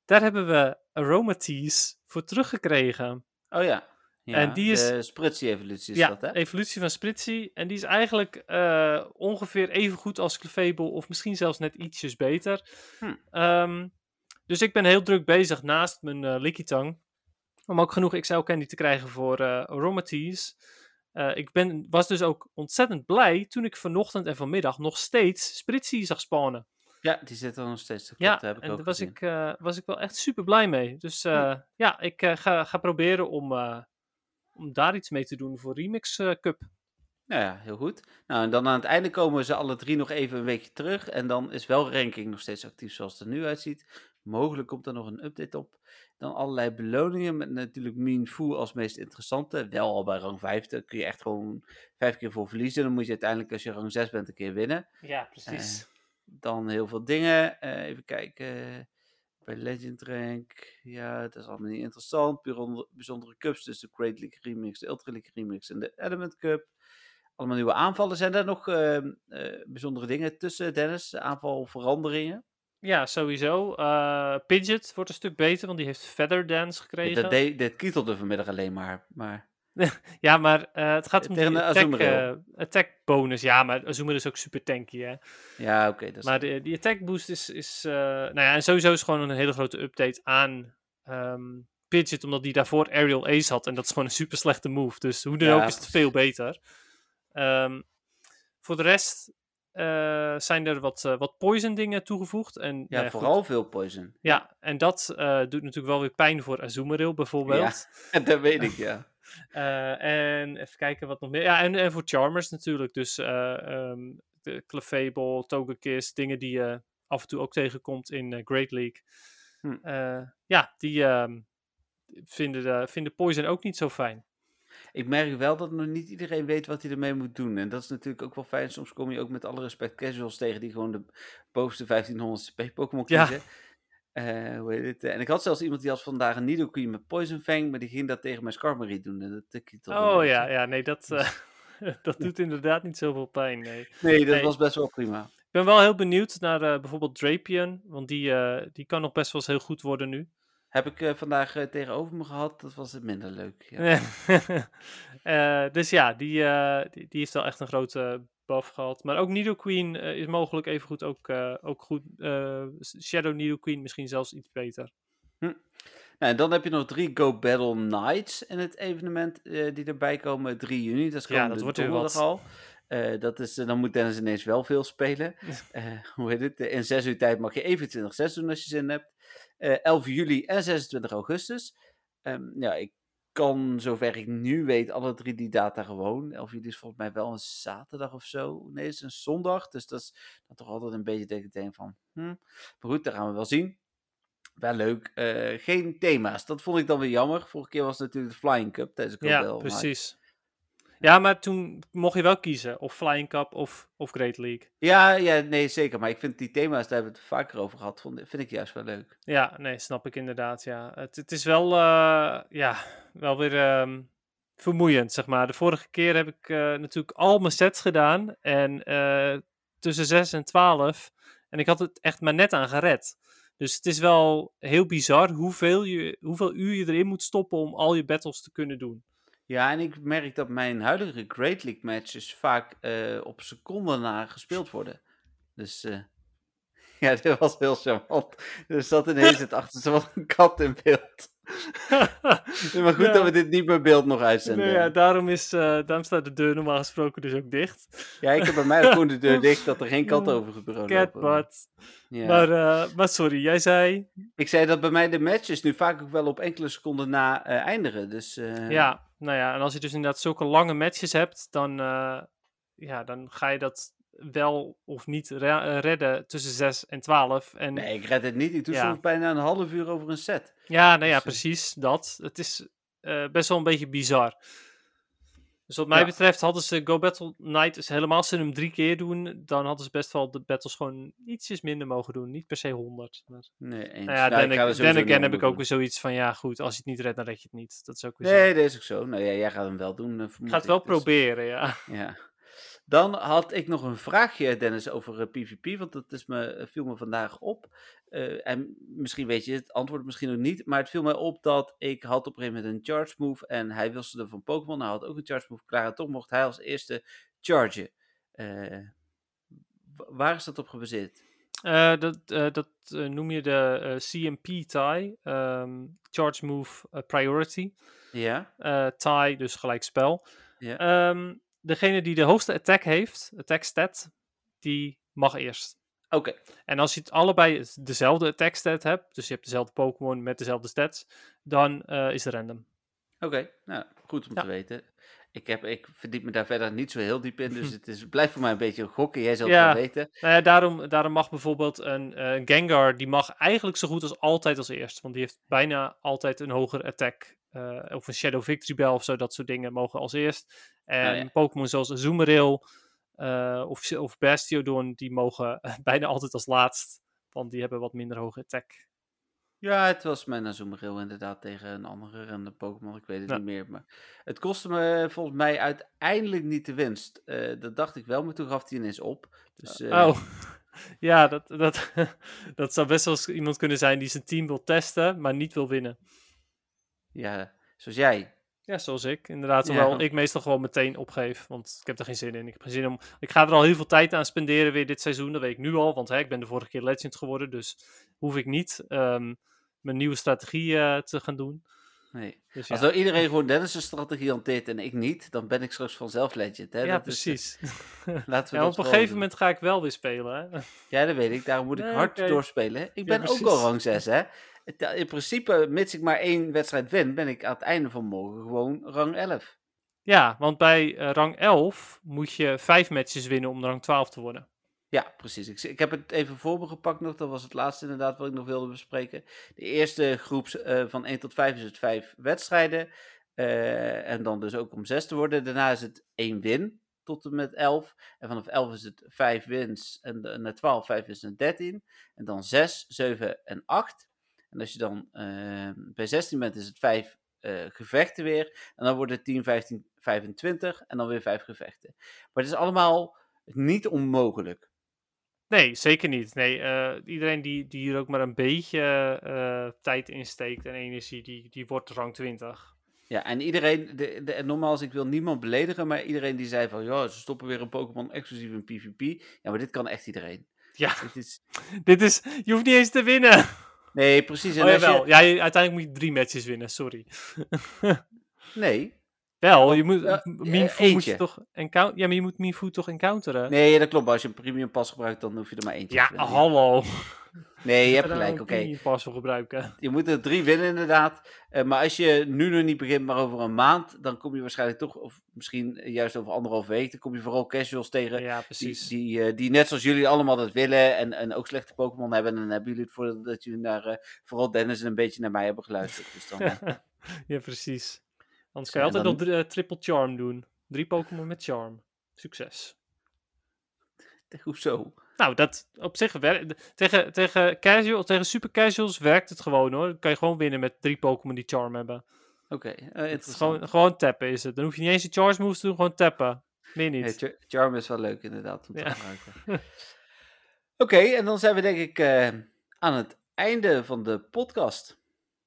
daar hebben we Aromatisse voor teruggekregen. Oh ja. ja En die is- De Spritzy-evolutie is ja, dat, hè? evolutie van Spritzy. En die is eigenlijk eh, ongeveer even goed als Clefable, of misschien zelfs net ietsjes beter. Hm. Ehm, dus ik ben heel druk bezig naast mijn eh Lickitung, om ook genoeg XL Candy te krijgen voor eh Eh, ik ben, was dus ook ontzettend blij toen ik vanochtend en vanmiddag nog steeds Spritzy zag spawnen. Ja, die zit er nog steeds. Dat Ja, heb ik en daar was ik, eh, was ik wel echt super blij mee. Dus eh, ja, ik ga, ga proberen om, om daar iets mee te doen voor Remix Cup. Nou ja, heel goed. Nou, en dan aan het einde komen ze alle drie nog even een weekje terug. En dan is wel ranking nog steeds actief zoals het er nu uitziet. Mogelijk komt er nog een update op. Dan allerlei beloningen met natuurlijk Mean Fu als meest interessante. Wel al bij rang 5, daar kun je echt gewoon vijf keer voor verliezen. Dan moet je uiteindelijk als je rang 6 bent een keer winnen. Ja, precies. Dan heel veel dingen. Eh, even kijken. Bij Legend Rank. Ja, dat is allemaal niet interessant. Bijzondere, bijzondere cups. Dus de Great League Remix, de Ultra League Remix en de Element Cup. Allemaal nieuwe aanvallen. Zijn er nog ehm, eh, bijzondere dingen tussen, Dennis? Aanvalveranderingen? Ja, sowieso. Eh, Pidget wordt een stuk beter, want die heeft Feather Dance gekregen. Dat, deed, kietelde vanmiddag alleen maar. maar Ja, maar eh, het gaat om Tegen de attack, eh, attack bonus. Ja, maar Azumarill is ook super tanky, hè. ja, oké. Maar de, die attack boost is, is nou ja, en sowieso is gewoon een hele grote update aan ehm, Pidget, omdat die daarvoor Aerial Ace had. En dat is gewoon een super slechte move. Dus hoe dan Ja, ook is het veel beter. Ehm, voor de rest eh, zijn er wat, eh, wat poison dingen toegevoegd. En, ja, nou goed, vooral veel poison. ja, en dat eh, doet natuurlijk wel weer pijn voor Azumarill bijvoorbeeld. dat weet ik, ja. En even kijken wat nog meer. Ja, en, en voor Charmers natuurlijk. Dus ehm de Clefable, Togekiss, dingen die je af en toe ook tegenkomt in Great League. Hm. Ja, die ehm, vinden, de, vinden Poison ook niet zo fijn. Ik merk wel dat nog niet iedereen weet wat hij ermee moet doen. En dat is natuurlijk ook wel fijn. Soms kom je ook met alle respect casuals tegen die gewoon de bovenste 1500 CP Pokémon Ja. kiezen. Eh, hoe heet het? En ik had zelfs iemand die had vandaag een Nidoqueen met Poison Fang, maar die ging dat tegen mijn Skarmory doen. En dat toch Oh ja, ja, nee, dat, eh, dat doet inderdaad niet zoveel pijn. Nee. Nee, dat Nee. was best wel prima. Ik ben wel heel benieuwd naar eh, bijvoorbeeld Drapion, want die, die kan nog best wel eens heel goed worden nu. Heb ik eh, vandaag eh, tegenover me gehad, dat was het minder leuk. Ja. Eh, dus ja, die, die, die heeft wel echt een grote buff gehad. Maar ook Nidoqueen eh is mogelijk even goed ook, ook goed. Shadow Nidoqueen misschien zelfs iets beter. Nou, en dan heb je nog drie Go Battle Nights in het evenement die erbij komen 3 juni. Dat is Ja, gewoon dat de wordt donderdag al. Dat is, dan moet Dennis ineens wel veel spelen. Hoe heet het? In 6 uur tijd mag je even 20 doen als je zin hebt. Eh 11 juli en 26 augustus. Ehm, ja, ik kan, zover ik nu weet, alle drie die data gewoon. Of is volgens mij wel een zaterdag of zo. Nee, het is een zondag. Dus dat is dan toch altijd een beetje ik denk van... Hm. Maar goed, dat gaan we wel zien. Wel leuk. Eh, geen thema's. Dat vond ik dan weer jammer. Vorige keer was het natuurlijk de Flying Cup tijdens de Ja, precies. Ja, maar toen mocht je wel kiezen. Of Flying Cup of, of Great League. Ja, ja, nee, zeker. Maar ik vind die thema's, daar hebben we het vaker over gehad, vond, vind ik juist wel leuk. Ja, nee, snap ik inderdaad. Ja. Het, het is wel, eh, ja, wel weer ehm, vermoeiend, zeg maar. De vorige keer heb ik eh, natuurlijk al mijn sets gedaan. En eh, tussen 6 en 12. En ik had het echt maar net aan gered. Dus het is wel heel bizar hoeveel, je, hoeveel uur je erin moet stoppen om al je battles te kunnen doen. Ja, en ik merk dat mijn huidige Great League matches vaak eh, op seconden na gespeeld worden. Dus eh, ja, dit was heel charmant. Er zat ineens het achter zowat een kat in beeld. maar goed Ja. dat we dit niet per beeld nog uitzenden. Nou ja, daarom, is, eh, daarom staat de deur normaal gesproken dus ook dicht. Ja, ik heb bij mij gewoon de deur dicht dat er geen kat over lopen. Catbutt. Ja. Maar, maar sorry, jij zei... Ik zei dat bij mij de matches nu vaak ook wel op enkele seconden na eindigen. Dus Ja, nou ja, en als je dus inderdaad zulke lange matches hebt, dan, eh, ja, dan ga je dat wel of niet re- eh, redden tussen 6 en 12. En nee, ik red het niet. Ik doe Ja. soms bijna een half uur over een set. ja, nou ja, Dus, eh, precies dat. Het is best wel een beetje bizar. Dus wat mij Ja. betreft hadden ze Go Battle Night, dus helemaal als ze hem drie keer doen, dan hadden ze best wel de battles gewoon ietsjes minder mogen doen. Niet per se 100. Maar, Nee, eens. nou ja, ik niet again heb ik ook weer zoiets van, ja goed, als je het niet redt, dan red je het niet. Dat is ook weer zo. Nee, dat is ook zo. Nou ja, jij gaat hem wel doen. eh, Ik vermoed ga het wel dus, proberen, ja. Ja. Dan had ik nog een vraagje, Dennis, over eh, PvP, want dat is me, eh, viel me vandaag op. Eh, en misschien weet je het antwoord misschien nog niet, maar het viel mij op dat ik had op een gegeven moment een charge move en hij wisselde van Pokémon. Hij had ook een charge move klaar en toch mocht hij als eerste chargen. Eh, wa- waar is dat op gebaseerd? Eh, dat dat noem je de eh, CMP-tie, ehm, Charge Move Priority. Ja? eh tie, dus gelijk spel. Ehm, degene die de hoogste attack heeft, attack stat, die mag eerst. Oké. En als je het allebei dezelfde attack stat hebt, dus je hebt dezelfde Pokémon met dezelfde stats, dan eh, is het random. Oké, nou, goed om Ja. te weten. Ik, heb, ik verdiep me daar verder niet zo heel diep in, dus het, is, blijft voor mij een beetje een gokken. Jij zult Ja. het wel weten. Nou ja, daarom, daarom mag bijvoorbeeld een eh, Gengar, die mag eigenlijk zo goed als altijd als eerst. Want die heeft bijna altijd een hoger attack. eh, of een Shadow Victory Bell of zo, dat soort dingen mogen als eerst. En Oh ja. Pokémon zoals Azumarill eh, of, of Bastiodon, die mogen bijna altijd als laatst. Want die hebben wat minder hoge attack. Ja, het was mijn Azumarill inderdaad tegen een andere random Pokémon. Ik weet het Ja. niet meer. Maar het kostte me volgens mij uiteindelijk niet de winst. Eh, dat dacht ik wel, maar toen gaf hij ineens op. Dus, eh, Oh, ja, dat, dat, dat zou best wel eens iemand kunnen zijn die zijn team wil testen, maar niet wil winnen. Ja, zoals jij. Ja, zoals ik. Inderdaad, Ja. hoewel ik meestal gewoon meteen opgeef. Want ik heb er geen zin in. Ik heb geen zin om. Ik ga er al heel veel tijd aan spenderen weer dit seizoen. Dat weet ik nu al. Want hè, ik ben de vorige keer Legend geworden. Dus hoef ik niet ehm, mijn nieuwe strategie eh, te gaan doen. Nee. Dus Als nou iedereen gewoon Dennis' strategie hanteert en ik niet, dan ben ik straks vanzelf legend. Hè? ja Dat is, precies. laten we ja, op een gegeven moment ga ik wel weer spelen. Hè? Ja, dat weet ik. Daarom moet ik Nee, hard oké. doorspelen. Ik ben ook precies. al rang 6, hè. Het- In principe, mits ik maar één wedstrijd win, ben ik aan het einde van morgen gewoon rang 11. Ja, want bij eh, rang 11 moet je vijf matches winnen om rang 12 te worden. Ja, precies. Ik, ik heb het even voor me gepakt nog. Dat was het laatste inderdaad wat ik nog wilde bespreken. De eerste groep eh, van 1 tot 5 is het 5 wedstrijden. eh, en dan dus ook om 6 te worden. Daarna is het 1 win tot en met 11. En vanaf 11 is het 5 wins. En naar 12, 5 is het 13. En dan 6, 7 en 8. En als je dan eh, bij 16 bent, is het 5 eh, gevechten weer. En dan wordt het 10, 15, 25. En dan weer 5 gevechten. Maar het is allemaal niet onmogelijk. Nee, zeker niet. Nee, eh, iedereen die, die hier ook maar een beetje eh, tijd insteekt en energie, die, die wordt rang 20. Ja, en iedereen, de, de, en nogmaals, ik wil niemand beledigen, maar iedereen die zei van, ja, ze stoppen weer een Pokémon exclusief in PvP. Ja, maar dit kan echt iedereen. Ja, Dit is, dit is. Je hoeft niet eens te winnen. Nee, precies. En Oh jawel. je, Ja, uiteindelijk moet je drie matches winnen, sorry. nee, Wel, je moet eh, eh, moet je toch encounteren. Ja, maar je moet Meanfu toch encounteren? Nee, dat klopt. Als je een premium pas gebruikt, dan hoef je er maar eentje Ja, te winnen. hallo. Nee, je hebt gelijk. Oké, premium pas voor gebruiken. je moet er drie winnen inderdaad. Eh, maar als je nu nog niet begint, maar over een maand, dan kom je waarschijnlijk toch, of misschien juist over anderhalf week, dan kom je vooral casuals tegen. Ja, Die, precies. die, eh, die net zoals jullie allemaal dat willen en, en ook slechte Pokémon hebben. En dan hebben jullie het voor dat jullie naar, vooral Dennis en een beetje naar mij hebben geluisterd. Dus dan, ja, precies. Anders kan je altijd dan- eh, triple charm doen. Drie Pokémon met charm. Succes. hoezo? Nou, dat op zich werkt. Tegen, tegen, casual, tegen super casuals werkt het gewoon hoor. Dan kan je gewoon winnen met drie Pokémon die charm hebben. Oké, eh, Het is interessant. gewoon, gewoon tappen is het. Dan hoef je niet eens de charge moves te doen, gewoon tappen. Meer niet. Nee, Char- Charm is wel leuk inderdaad om te Ja. gebruiken. Oké, en dan zijn we denk ik eh, aan het einde van de podcast.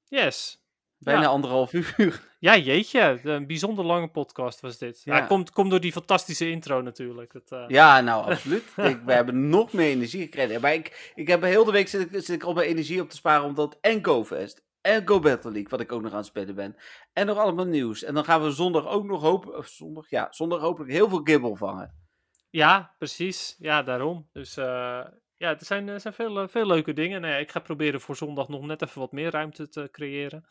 Yes. Bijna Ja. anderhalf uur. Ja, jeetje. Een bijzonder lange podcast was dit. Ja, Ja. komt, komt door die fantastische intro natuurlijk. Dat, eh, Ja, nou absoluut. ik, we hebben nog meer energie gekregen. Maar ik, ik heb heel de week zit ik, zit ik al mijn energie op te sparen omdat en GoFest en Go Battle League, wat ik ook nog aan het spelen ben. En nog allemaal nieuws. En dan gaan we zondag ook nog hopen, of zondag, ja, zondag hopelijk heel veel gibbel vangen. Ja, precies. Ja, daarom. Dus eh, ja, er zijn, er zijn veel, eh, veel leuke dingen. Nou ja, ik ga proberen voor zondag nog net even wat meer ruimte te creëren.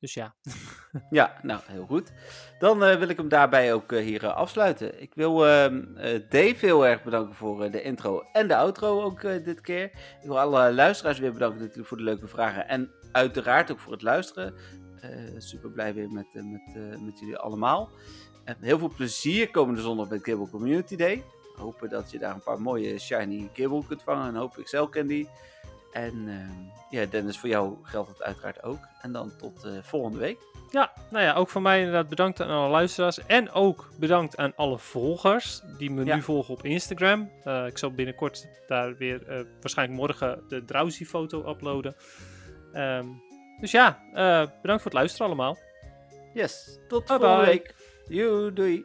Dus ja. Ja, nou, heel goed. Dan eh, wil ik hem daarbij ook eh, hier eh, afsluiten. Ik wil ehm, eh, Dave heel erg bedanken voor de intro en de outro ook dit keer. Ik wil alle luisteraars weer bedanken natuurlijk voor de leuke vragen. En uiteraard ook voor het luisteren. Super blij weer met, met, met jullie allemaal. Heel veel plezier komende zondag met Gibble Community Day. Hopen dat je daar een paar mooie shiny Gibble kunt vangen. En hopelijk zelf candy. En ehm, ja, Dennis, voor jou geldt het uiteraard ook. En dan tot eh, volgende week. Ja, nou ja, ook van mij inderdaad bedankt aan alle luisteraars. En ook bedankt aan alle volgers die me Ja. nu volgen op Instagram. Eh, ik zal binnenkort daar weer, eh, waarschijnlijk morgen, de Drowsy foto uploaden. Ehm, dus ja, bedankt voor het luisteren allemaal. Yes, tot Bye volgende bye. week. Joe, doei.